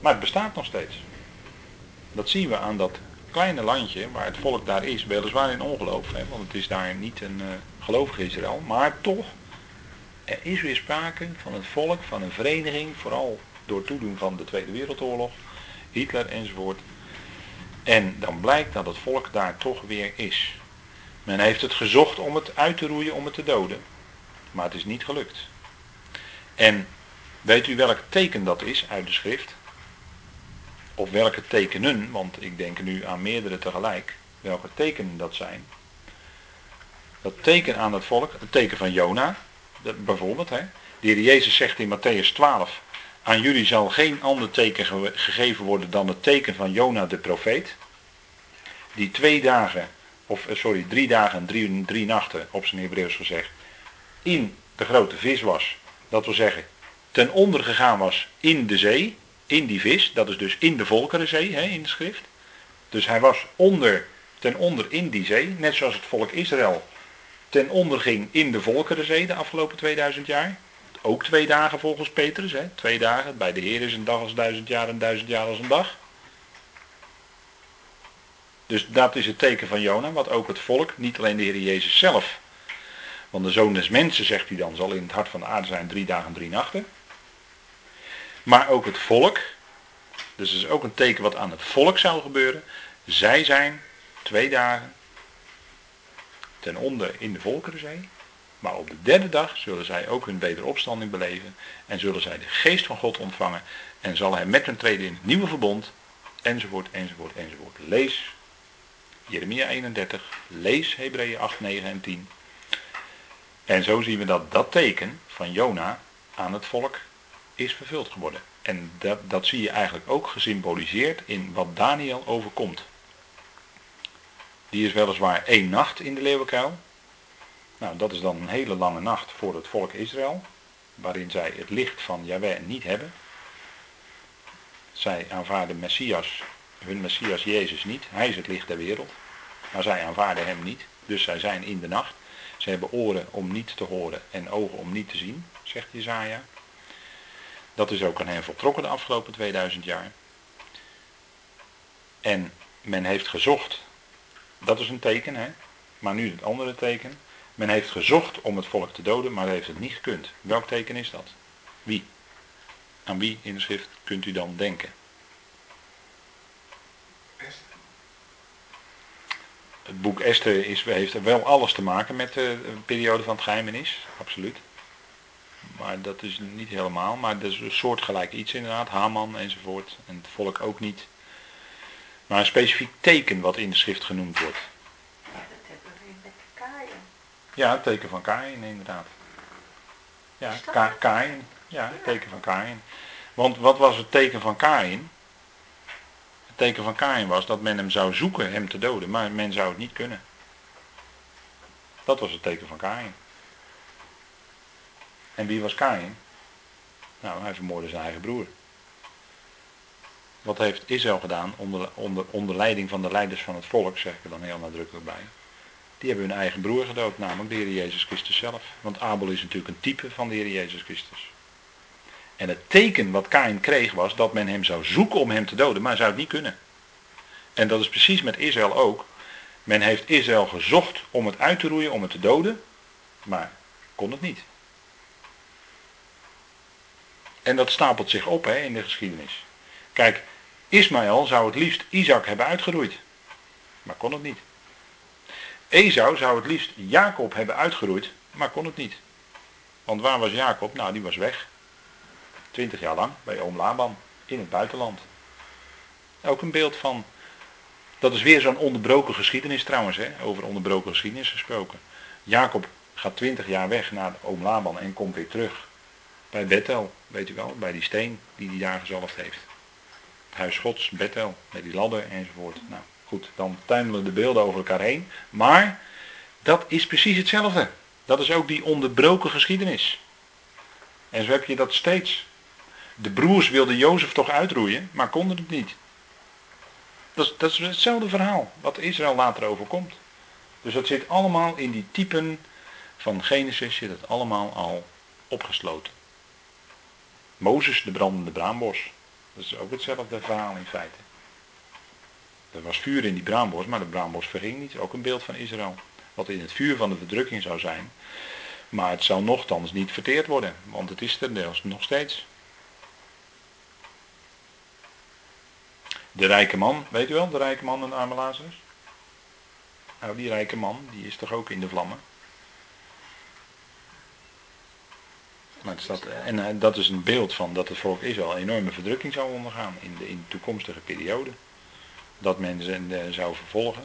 Speaker 1: Maar het bestaat nog steeds. Dat zien we aan dat kleine landje waar het volk daar is, weliswaar in ongeloof, hè, want het is daar niet een uh, gelovig Israël, maar toch, er is weer sprake van het volk, van een vereniging, vooral door toedoen van de Tweede Wereldoorlog, Hitler enzovoort. En dan blijkt dat het volk daar toch weer is. Men heeft het gezocht om het uit te roeien, om het te doden. Maar het is niet gelukt. En weet u welk teken dat is uit de schrift? Of welke tekenen, want ik denk nu aan meerdere tegelijk, welke tekenen dat zijn. Dat teken aan het volk, het teken van Jona, bijvoorbeeld. Hè. De Jezus zegt in Matthäus 12, aan jullie zal geen ander teken gegeven worden dan het teken van Jona de profeet. Die twee dagen, of eh, sorry, drie dagen en drie, drie nachten, op zijn Hebreeuws gezegd, in de grote vis was. Dat wil zeggen, ten onder gegaan was in de zee, in die vis, dat is dus in de Volkerenzee, hè, in de schrift. Dus hij was onder, ten onder in die zee, net zoals het volk Israël ten onder ging in de Volkerenzee de afgelopen 2000 jaar. Ook twee dagen volgens Petrus, hè? twee dagen. Bij de Heer is een dag als duizend jaar en duizend jaar als een dag. Dus dat is het teken van Jona, wat ook het volk, niet alleen de Heer Jezus zelf. Want de zoon des mensen, zegt hij dan, zal in het hart van de aarde zijn drie dagen en drie nachten. Maar ook het volk, dus dat is ook een teken wat aan het volk zou gebeuren. Zij zijn twee dagen ten onder in de Volkerenzee. Maar op de derde dag zullen zij ook hun wederopstanding beleven en zullen zij de geest van God ontvangen en zal hij met hen treden in het nieuwe verbond, enzovoort, enzovoort, enzovoort. Lees Jeremia 31, lees Hebreeën 8, 9 en 10. En zo zien we dat dat teken van Jona aan het volk is vervuld geworden. En dat, dat zie je eigenlijk ook gesymboliseerd in wat Daniel overkomt. Die is weliswaar één nacht in de leeuwenkuil. Nou, dat is dan een hele lange nacht voor het volk Israël, waarin zij het licht van Yahweh niet hebben. Zij aanvaarden Messias, hun Messias Jezus niet. Hij is het licht der wereld. Maar zij aanvaarden hem niet. Dus zij zijn in de nacht. Ze hebben oren om niet te horen en ogen om niet te zien, zegt Jezaja. Dat is ook aan hen voltrokken de afgelopen 2000 jaar. En men heeft gezocht dat is een teken, hè? Maar nu het andere teken. Men heeft gezocht om het volk te doden, maar heeft het niet gekund. Welk teken is dat? Wie? Aan wie in de schrift kunt u dan denken? Het boek Esther is, heeft wel alles te maken met de periode van het geheimenis, absoluut. Maar dat is niet helemaal, maar dat is een soortgelijk iets inderdaad, Haman enzovoort. En het volk ook niet. Maar een specifiek teken wat in de schrift genoemd wordt.
Speaker 4: Ja, dat hebben we met Kain.
Speaker 1: Ja, het teken van Kain inderdaad. Ja, Ka Kain. Ja, het teken van Kain. Want wat was het teken van Kain? Teken van Kain was dat men hem zou zoeken hem te doden, maar men zou het niet kunnen. Dat was het teken van Kain. En wie was Kain? Nou, hij vermoordde zijn eigen broer. Wat heeft Israël gedaan onder, onder, onder leiding van de leiders van het volk, zeg ik er dan heel nadrukkelijk bij. Die hebben hun eigen broer gedood, namelijk de Heer Jezus Christus zelf. Want Abel is natuurlijk een type van de Heer Jezus Christus. En het teken wat Kain kreeg was dat men hem zou zoeken om hem te doden, maar zou het niet kunnen. En dat is precies met Israël ook. Men heeft Israël gezocht om het uit te roeien, om het te doden, maar kon het niet. En dat stapelt zich op hè, in de geschiedenis. Kijk, Ismaël zou het liefst Isaac hebben uitgeroeid. Maar kon het niet. Esau zou het liefst Jacob hebben uitgeroeid. Maar kon het niet. Want waar was Jacob? Nou, die was weg. Twintig jaar lang bij oom Laban. In het buitenland. Ook een beeld van... Dat is weer zo'n onderbroken geschiedenis trouwens. Hè? Over onderbroken geschiedenis gesproken. Jacob gaat twintig jaar weg naar oom Laban en komt weer terug. Bij Bethel, weet u wel. Bij die steen die hij daar gezalfd heeft huis gods, Bethel, met die ladder enzovoort. Nou goed, dan tuimelen de beelden over elkaar heen. Maar dat is precies hetzelfde. Dat is ook die onderbroken geschiedenis. En zo heb je dat steeds. De broers wilden Jozef toch uitroeien, maar konden het niet. Dat is, dat is hetzelfde verhaal wat Israël later overkomt. Dus dat zit allemaal in die typen van Genesis, zit het allemaal al opgesloten. Mozes, de brandende braambos. Dat is ook hetzelfde verhaal in feite. Er was vuur in die braambos, maar de braambos verging niet. Ook een beeld van Israël. wat in het vuur van de verdrukking zou zijn. Maar het zal nogthans niet verteerd worden, want het is er nog steeds. De rijke man, weet u wel, de rijke man en de arme Lazarus? Nou, die rijke man, die is toch ook in de vlammen? Maar staat, en eh, dat is een beeld van dat het volk Israël een enorme verdrukking zou ondergaan in de, in de toekomstige periode. Dat men ze uh, zou vervolgen.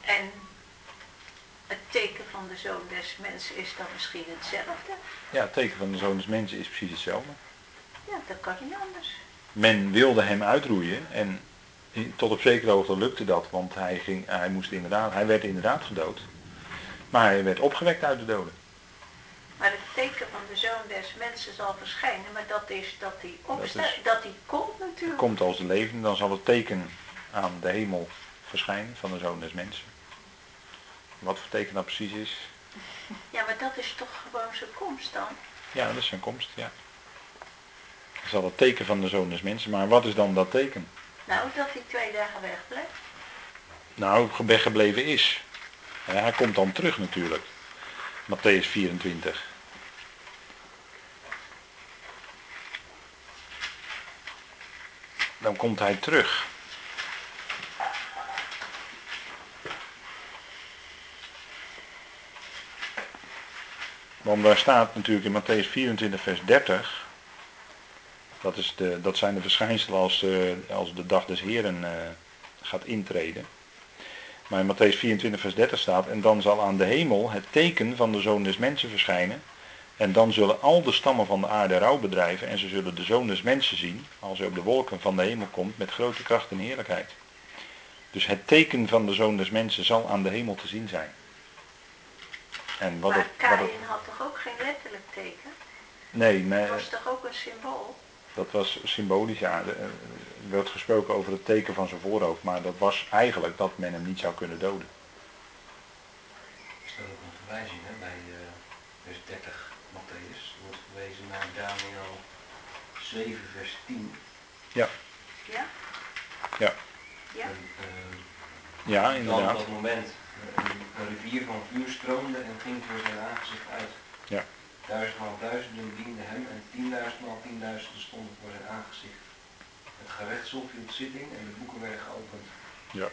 Speaker 4: En het teken van de zoon des mensen is dan misschien hetzelfde?
Speaker 1: Ja, het teken van de zoon des mensen is precies hetzelfde.
Speaker 4: Ja, dat kan niet anders.
Speaker 1: Men wilde hem uitroeien en tot op zekere hoogte lukte dat, want hij, ging, hij, moest inderdaad, hij werd inderdaad gedood. Maar hij werd opgewekt uit de doden.
Speaker 4: Maar het teken van de zoon des mensen zal verschijnen, maar dat is dat hij opstaat, dat, hij komt natuurlijk.
Speaker 1: Komt als de levende, dan zal het teken aan de hemel verschijnen van de zoon des mensen. Wat voor teken dat precies is.
Speaker 4: Ja, maar dat is toch gewoon zijn komst dan?
Speaker 1: Ja, dat is zijn komst, ja. Dat zal het teken van de zoon des mensen. Maar wat is dan dat teken?
Speaker 4: Nou, dat hij twee dagen wegblijft.
Speaker 1: Nou, weggebleven is. hij komt dan terug natuurlijk. Matthäus 24. Dan komt hij terug. Want daar staat natuurlijk in Matthäus 24, vers 30. Dat, is de, dat zijn de verschijnselen als, uh, als de dag des Heren uh, gaat intreden. Maar in Matthäus 24, vers 30 staat: En dan zal aan de hemel het teken van de zoon des mensen verschijnen. En dan zullen al de stammen van de aarde rouw bedrijven. En ze zullen de zoon des mensen zien. Als hij op de wolken van de hemel komt met grote kracht en heerlijkheid. Dus het teken van de zoon des mensen zal aan de hemel te zien zijn.
Speaker 4: En wat maar Kain had toch ook geen letterlijk teken?
Speaker 1: Nee, maar...
Speaker 4: Dat was toch ook een symbool?
Speaker 1: Dat was symbolisch, ja. Er werd gesproken over het teken van zijn voorhoofd, maar dat was eigenlijk dat men hem niet zou kunnen doden.
Speaker 3: Is dat ook een verwijzing hè, bij uh, vers 30 Matthäus? wordt verwezen naar Daniel 7 vers 10.
Speaker 1: Ja.
Speaker 4: Ja?
Speaker 1: Ja.
Speaker 4: Ja,
Speaker 3: en, uh,
Speaker 1: ja inderdaad.
Speaker 3: op dat moment een rivier van vuur stroomde en ging voor zijn aangezicht uit.
Speaker 1: Ja.
Speaker 3: Duizendmaal duizenden dienden hem en tienduizendmaal tienduizenden stonden voor zijn aangezicht. Het gerechtshof hield zitting en de boeken werden geopend.
Speaker 1: Ja,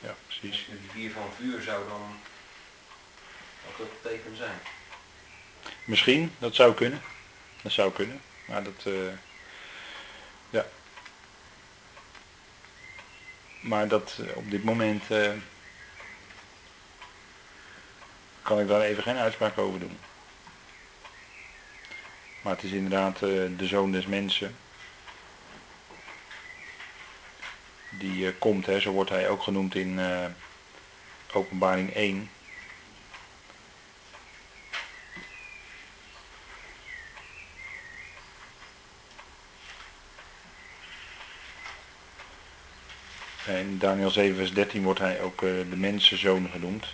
Speaker 1: ja precies. Dus
Speaker 3: de rivier van vuur zou dan ook dat teken zijn.
Speaker 1: Misschien, dat zou kunnen. Dat zou kunnen. Maar dat, uh, ja. Maar dat uh, op dit moment uh, kan ik daar even geen uitspraak over doen. Maar het is inderdaad uh, de zoon des mensen. Die uh, komt, hè, zo wordt hij ook genoemd in uh, openbaring 1. In Daniel 7 vers 13 wordt hij ook de mensenzoon genoemd.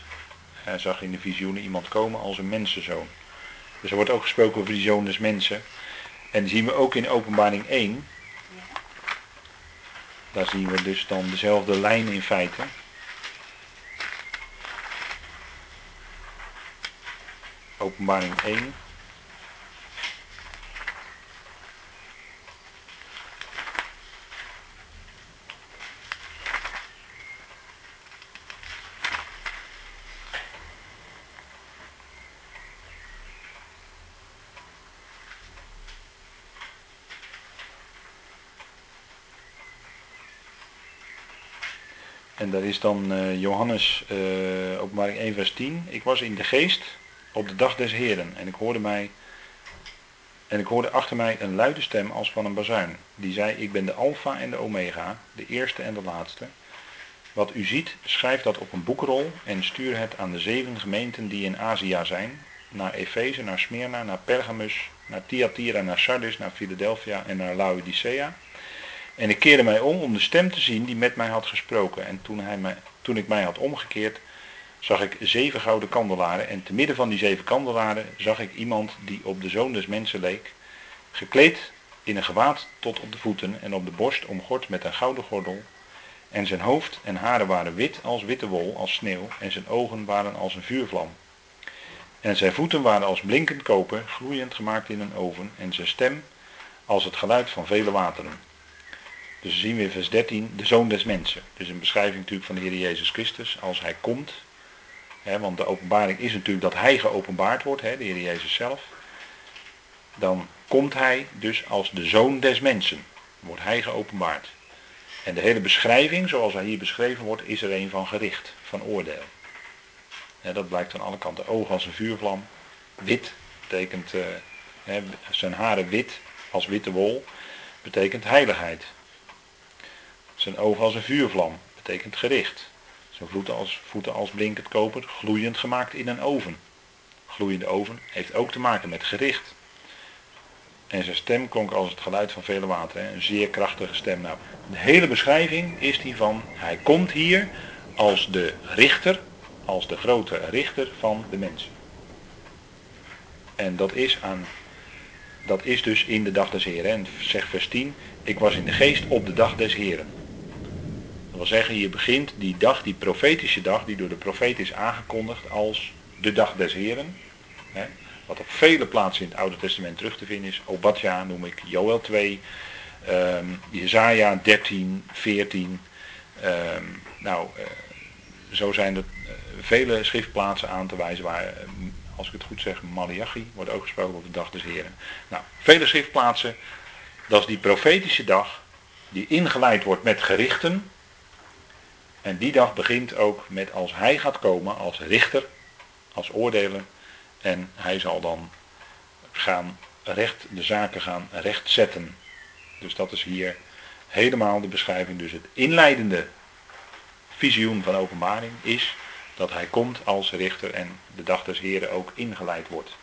Speaker 1: Hij zag in de visioenen iemand komen als een mensenzoon. Dus er wordt ook gesproken over die zoon mensen. En zien we ook in openbaring 1. Daar zien we dus dan dezelfde lijn in feite. Openbaring 1. En dat is dan uh, Johannes, uh, openbaring 1 vers 10. Ik was in de geest op de dag des Heren en ik hoorde mij en ik hoorde achter mij een luide stem als van een bazuin. Die zei, ik ben de alfa en de omega, de eerste en de laatste. Wat u ziet, schrijf dat op een boekrol en stuur het aan de zeven gemeenten die in Azië zijn. Naar Efeze, naar Smyrna, naar Pergamus, naar Thyatira, naar Sardis, naar Philadelphia en naar Laodicea. En ik keerde mij om om de stem te zien die met mij had gesproken. En toen, hij toen ik mij had omgekeerd, zag ik zeven gouden kandelaren. En te midden van die zeven kandelaren zag ik iemand die op de zoon des mensen leek. Gekleed in een gewaad tot op de voeten en op de borst omgord met een gouden gordel. En zijn hoofd en haren waren wit als witte wol, als sneeuw, en zijn ogen waren als een vuurvlam. En zijn voeten waren als blinkend koper, gloeiend gemaakt in een oven, en zijn stem als het geluid van vele wateren. Dus zien we in vers 13 de zoon des mensen. Dus een beschrijving natuurlijk van de Heer Jezus Christus als hij komt. Hè, want de openbaring is natuurlijk dat hij geopenbaard wordt, hè, de Heer Jezus zelf. Dan komt hij dus als de zoon des mensen. Wordt hij geopenbaard. En de hele beschrijving, zoals hij hier beschreven wordt, is er een van gericht, van oordeel. dat blijkt van alle kanten. Ogen als een vuurvlam. Wit betekent uh, zijn haren wit als witte wol. Betekent heiligheid. Zijn ogen als een vuurvlam. Betekent gericht. Zijn voeten als, voeten als blinkend koper. Gloeiend gemaakt in een oven. Gloeiende oven heeft ook te maken met gericht. En zijn stem klonk als het geluid van vele wateren. Een zeer krachtige stem. Nou, de hele beschrijving is die van, hij komt hier als de richter, als de grote richter van de mensen. En dat is, aan, dat is dus in de dag des Heren. En zegt vers 10, ik was in de geest op de dag des Heren. Dat wil zeggen, hier begint die dag, die profetische dag, die door de profeet is aangekondigd als de dag des Heren. Hè, wat op vele plaatsen in het Oude Testament terug te vinden is. Obadja noem ik, Joel 2, um, Jezaja 13, 14. Um, nou, uh, zo zijn er uh, vele schriftplaatsen aan te wijzen waar, uh, als ik het goed zeg, Malachi wordt ook gesproken op de dag des Heren. Nou, vele schriftplaatsen, dat is die profetische dag die ingeleid wordt met gerichten. En die dag begint ook met als hij gaat komen als richter, als oordeler. En hij zal dan gaan recht, de zaken gaan rechtzetten. Dus dat is hier helemaal de beschrijving. Dus het inleidende visioen van openbaring is dat hij komt als richter en de dag des heren ook ingeleid wordt.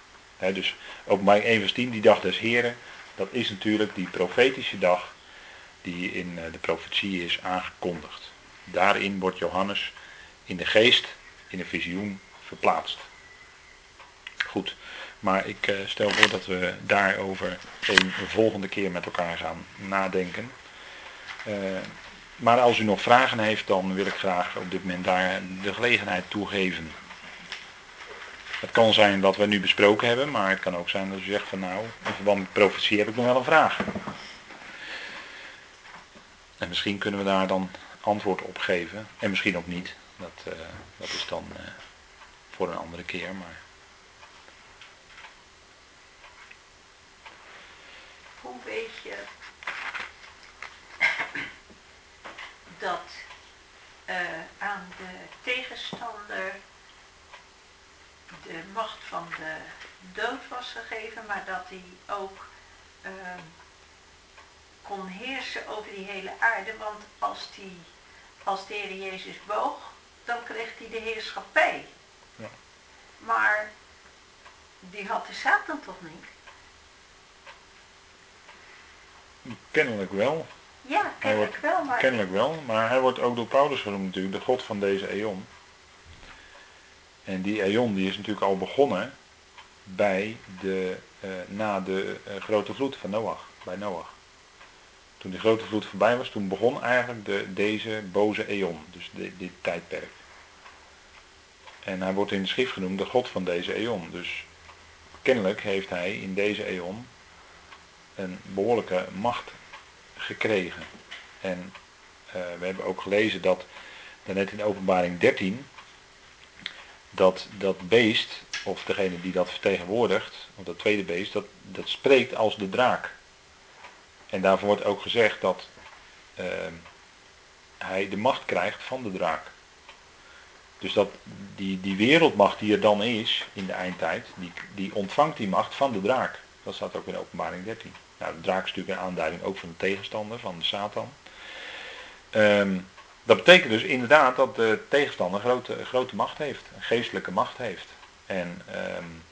Speaker 1: Dus openbaring 1 vers 10, die dag des heren, dat is natuurlijk die profetische dag die in eh, de profetie is aangekondigd. Daarin wordt Johannes in de geest, in een visioen verplaatst. Goed. Maar ik eh, stel voor dat we daarover een volgende keer met elkaar gaan nadenken. Uh, maar als u nog vragen heeft, dan wil ik graag op dit moment daar de gelegenheid toegeven. Het kan zijn wat we nu besproken hebben, maar het kan ook zijn dat u zegt van nou, in verband met profetie heb ik nog wel een vraag. En misschien kunnen we daar dan antwoord op geven. En misschien ook niet. Dat, uh, dat is dan uh, voor een andere keer. Maar
Speaker 4: hoe weet je dat uh, aan de tegenstander de macht van de dood was gegeven, maar dat hij ook uh, kon heersen over die hele aarde. Want als, die, als de Heer Jezus boog, dan kreeg hij de heerschappij. Ja. Maar die had de Satan toch niet?
Speaker 1: Kennelijk wel.
Speaker 4: Ja, kennelijk wel. Maar...
Speaker 1: Kennelijk wel, maar hij wordt ook door Paulus genoemd natuurlijk, de God van deze eon. En die eon die is natuurlijk al begonnen bij de, uh, na de uh, grote vloed van Noach, bij Noach. Toen die grote vloed voorbij was, toen begon eigenlijk de, deze boze eon, dus de, dit tijdperk. En hij wordt in de schrift genoemd de God van deze eon. Dus kennelijk heeft hij in deze eon een behoorlijke macht gekregen. En uh, we hebben ook gelezen dat, net in openbaring 13, dat dat beest, of degene die dat vertegenwoordigt, of dat tweede beest, dat, dat spreekt als de draak. En daarvoor wordt ook gezegd dat uh, hij de macht krijgt van de draak. Dus dat die, die wereldmacht die er dan is in de eindtijd, die, die ontvangt die macht van de draak. Dat staat ook in openbaring 13. Nou, de draak is natuurlijk een aanduiding ook van de tegenstander, van de Satan. Um, dat betekent dus inderdaad dat de tegenstander grote, grote macht heeft, een geestelijke macht heeft. En um,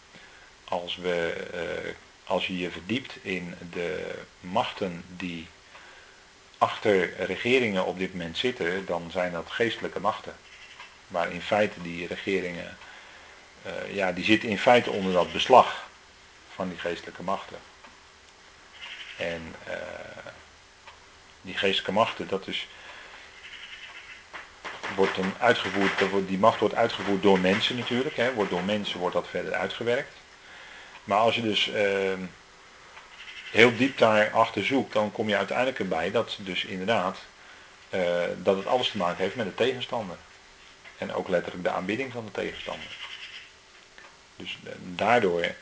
Speaker 1: als, we, uh, als je je verdiept in de machten die achter regeringen op dit moment zitten, dan zijn dat geestelijke machten. Waar in feite die regeringen, uh, ja, die zitten in feite onder dat beslag van die geestelijke machten. En uh, die geestelijke machten, dat is wordt dan uitgevoerd, die macht wordt uitgevoerd door mensen natuurlijk. Hè, wordt door mensen wordt dat verder uitgewerkt. Maar als je dus ehm, heel diep daarachter zoekt, dan kom je uiteindelijk erbij dat dus inderdaad eh, dat het alles te maken heeft met de tegenstander. En ook letterlijk de aanbidding van de tegenstander. Dus eh, daardoor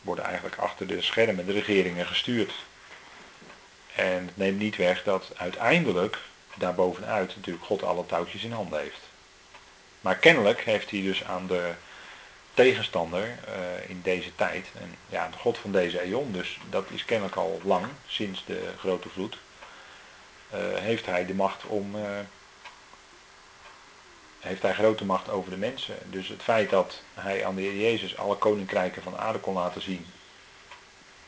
Speaker 1: worden eigenlijk achter de schermen de regeringen gestuurd. En het neemt niet weg dat uiteindelijk daarbovenuit natuurlijk God alle touwtjes in handen heeft. Maar kennelijk heeft hij dus aan de tegenstander uh, in deze tijd, en ja, de God van deze eon, dus dat is kennelijk al lang, sinds de grote vloed, uh, heeft hij de macht om, uh, heeft hij grote macht over de mensen. Dus het feit dat hij aan de Heer Jezus alle koninkrijken van aarde kon laten zien,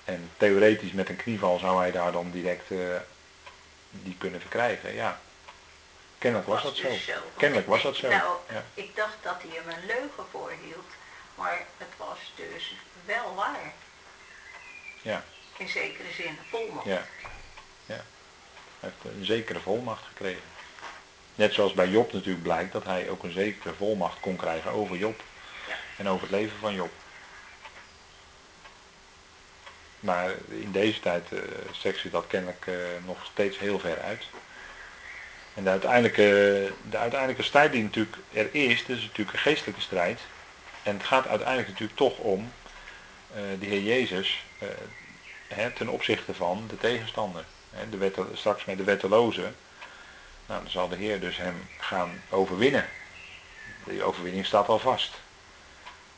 Speaker 1: en theoretisch met een knieval zou hij daar dan direct die kunnen verkrijgen, ja. Kennelijk was, dat dus zo. Kennelijk was dat zo.
Speaker 4: Nou, ja. ik dacht dat hij hem een leugen voorhield, maar het was dus wel waar.
Speaker 1: Ja.
Speaker 4: In zekere zin, volmacht.
Speaker 1: Ja. ja. Hij heeft een zekere volmacht gekregen. Net zoals bij Job natuurlijk blijkt dat hij ook een zekere volmacht kon krijgen over Job. Ja. En over het leven van Job. Maar in deze tijd uh, zegt ze dat kennelijk uh, nog steeds heel ver uit. En de uiteindelijke, de uiteindelijke strijd die natuurlijk er is, dat is natuurlijk een geestelijke strijd. En het gaat uiteindelijk natuurlijk toch om uh, de Heer Jezus uh, hè, ten opzichte van de tegenstander. Hè, de straks met de wetteloze. Nou, dan zal de Heer dus hem gaan overwinnen. Die overwinning staat al vast.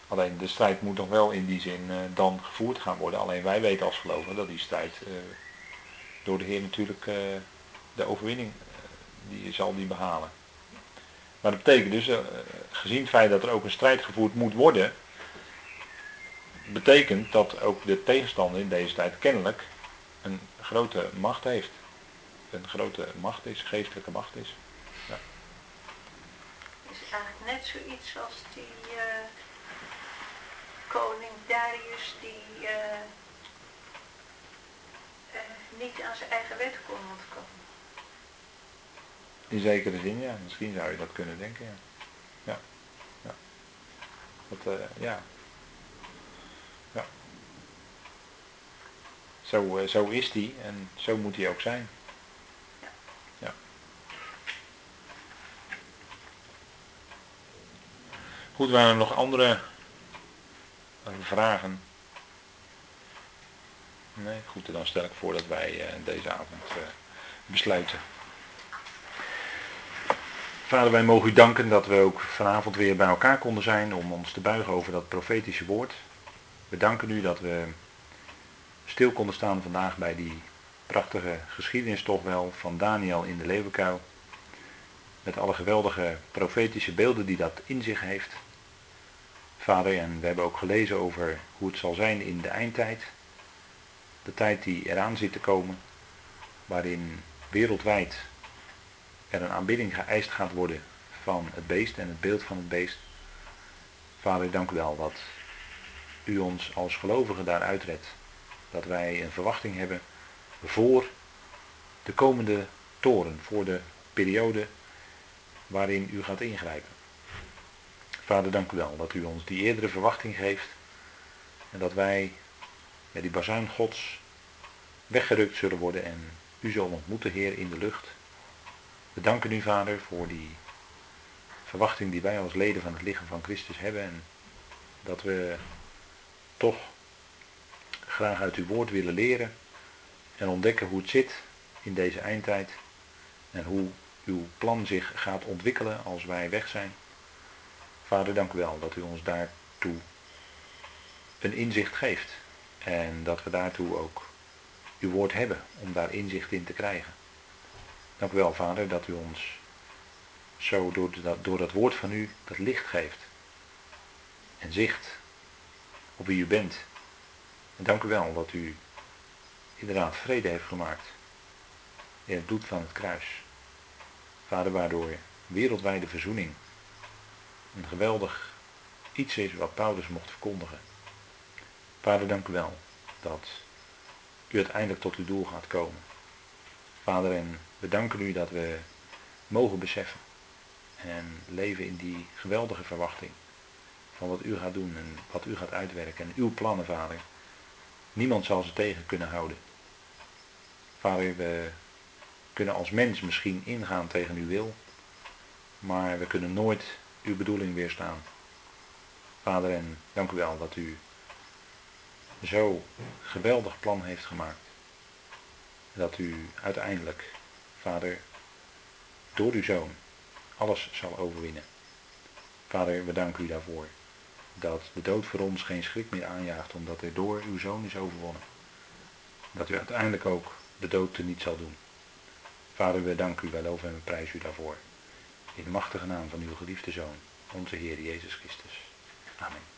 Speaker 1: Alleen de strijd moet nog wel in die zin uh, dan gevoerd gaan worden. Alleen wij weten als gelovigen dat die strijd door de Heer natuurlijk de overwinning die zal die behalen. Maar dat betekent dus, uh, gezien het feit dat er ook een strijd gevoerd moet worden, betekent dat ook de tegenstander in deze tijd kennelijk een grote macht heeft. Een grote macht is, geestelijke macht is. Ja.
Speaker 4: Is eigenlijk net zoiets als die uh, koning Darius die uh, niet aan zijn eigen wet kon ontkomen.
Speaker 1: In zekere zin, ja. Misschien zou je dat kunnen denken, ja. Ja. Ja. Uh, ja. Ja. Zo, uh, zo is die en zo moet hij ook zijn. Ja. Goed, waren er nog andere vragen? Nee, goed, dan stel ik voor dat wij deze avond besluiten. Vader, wij mogen u danken dat we ook vanavond weer bij elkaar konden zijn om ons te buigen over dat profetische woord. We danken u dat we stil konden staan vandaag bij die prachtige geschiedenis toch wel van Daniel in de leeuwenkuil. Met alle geweldige profetische beelden die dat in zich heeft. Vader, en we hebben ook gelezen over hoe het zal zijn in de eindtijd. De tijd die eraan zit te komen, waarin wereldwijd er een aanbidding geëist gaat worden van het beest en het beeld van het beest. Vader, dank u wel dat u ons als gelovigen daar uitredt. Dat wij een verwachting hebben voor de komende toren, voor de periode waarin u gaat ingrijpen. Vader, dank u wel dat u ons die eerdere verwachting geeft en dat wij met die bazuin Gods weggerukt zullen worden en u zullen ontmoeten, Heer, in de lucht. We danken u, Vader, voor die verwachting die wij als leden van het lichaam van Christus hebben. En dat we toch graag uit uw woord willen leren en ontdekken hoe het zit in deze eindtijd. En hoe uw plan zich gaat ontwikkelen als wij weg zijn. Vader, dank u wel dat u ons daartoe een inzicht geeft. En dat we daartoe ook uw woord hebben om daar inzicht in te krijgen. Dank u wel, Vader, dat u ons zo door dat, door dat woord van u dat licht geeft. En zicht op wie u bent. En dank u wel dat u inderdaad vrede heeft gemaakt. In het bloed van het kruis. Vader, waardoor wereldwijde verzoening een geweldig iets is wat Paulus mocht verkondigen. Vader, dank u wel dat u uiteindelijk tot uw doel gaat komen. Vader, en we danken u dat we mogen beseffen En leven in die geweldige verwachting van wat u gaat doen en wat u gaat uitwerken en uw plannen, vader. Niemand zal ze tegen kunnen houden. Vader, we kunnen als mens misschien ingaan tegen uw wil, maar we kunnen nooit uw bedoeling weerstaan. Vader, en dank u wel dat u zo geweldig plan heeft gemaakt. Dat u uiteindelijk, Vader, door uw zoon alles zal overwinnen. Vader, we danken u daarvoor. Dat de dood voor ons geen schrik meer aanjaagt, omdat er door uw zoon is overwonnen. Dat u uiteindelijk ook de dood er niet zal doen. Vader, we danken u wel over en we prijzen u daarvoor. In de machtige naam van uw geliefde Zoon, onze Heer Jezus Christus. Amen.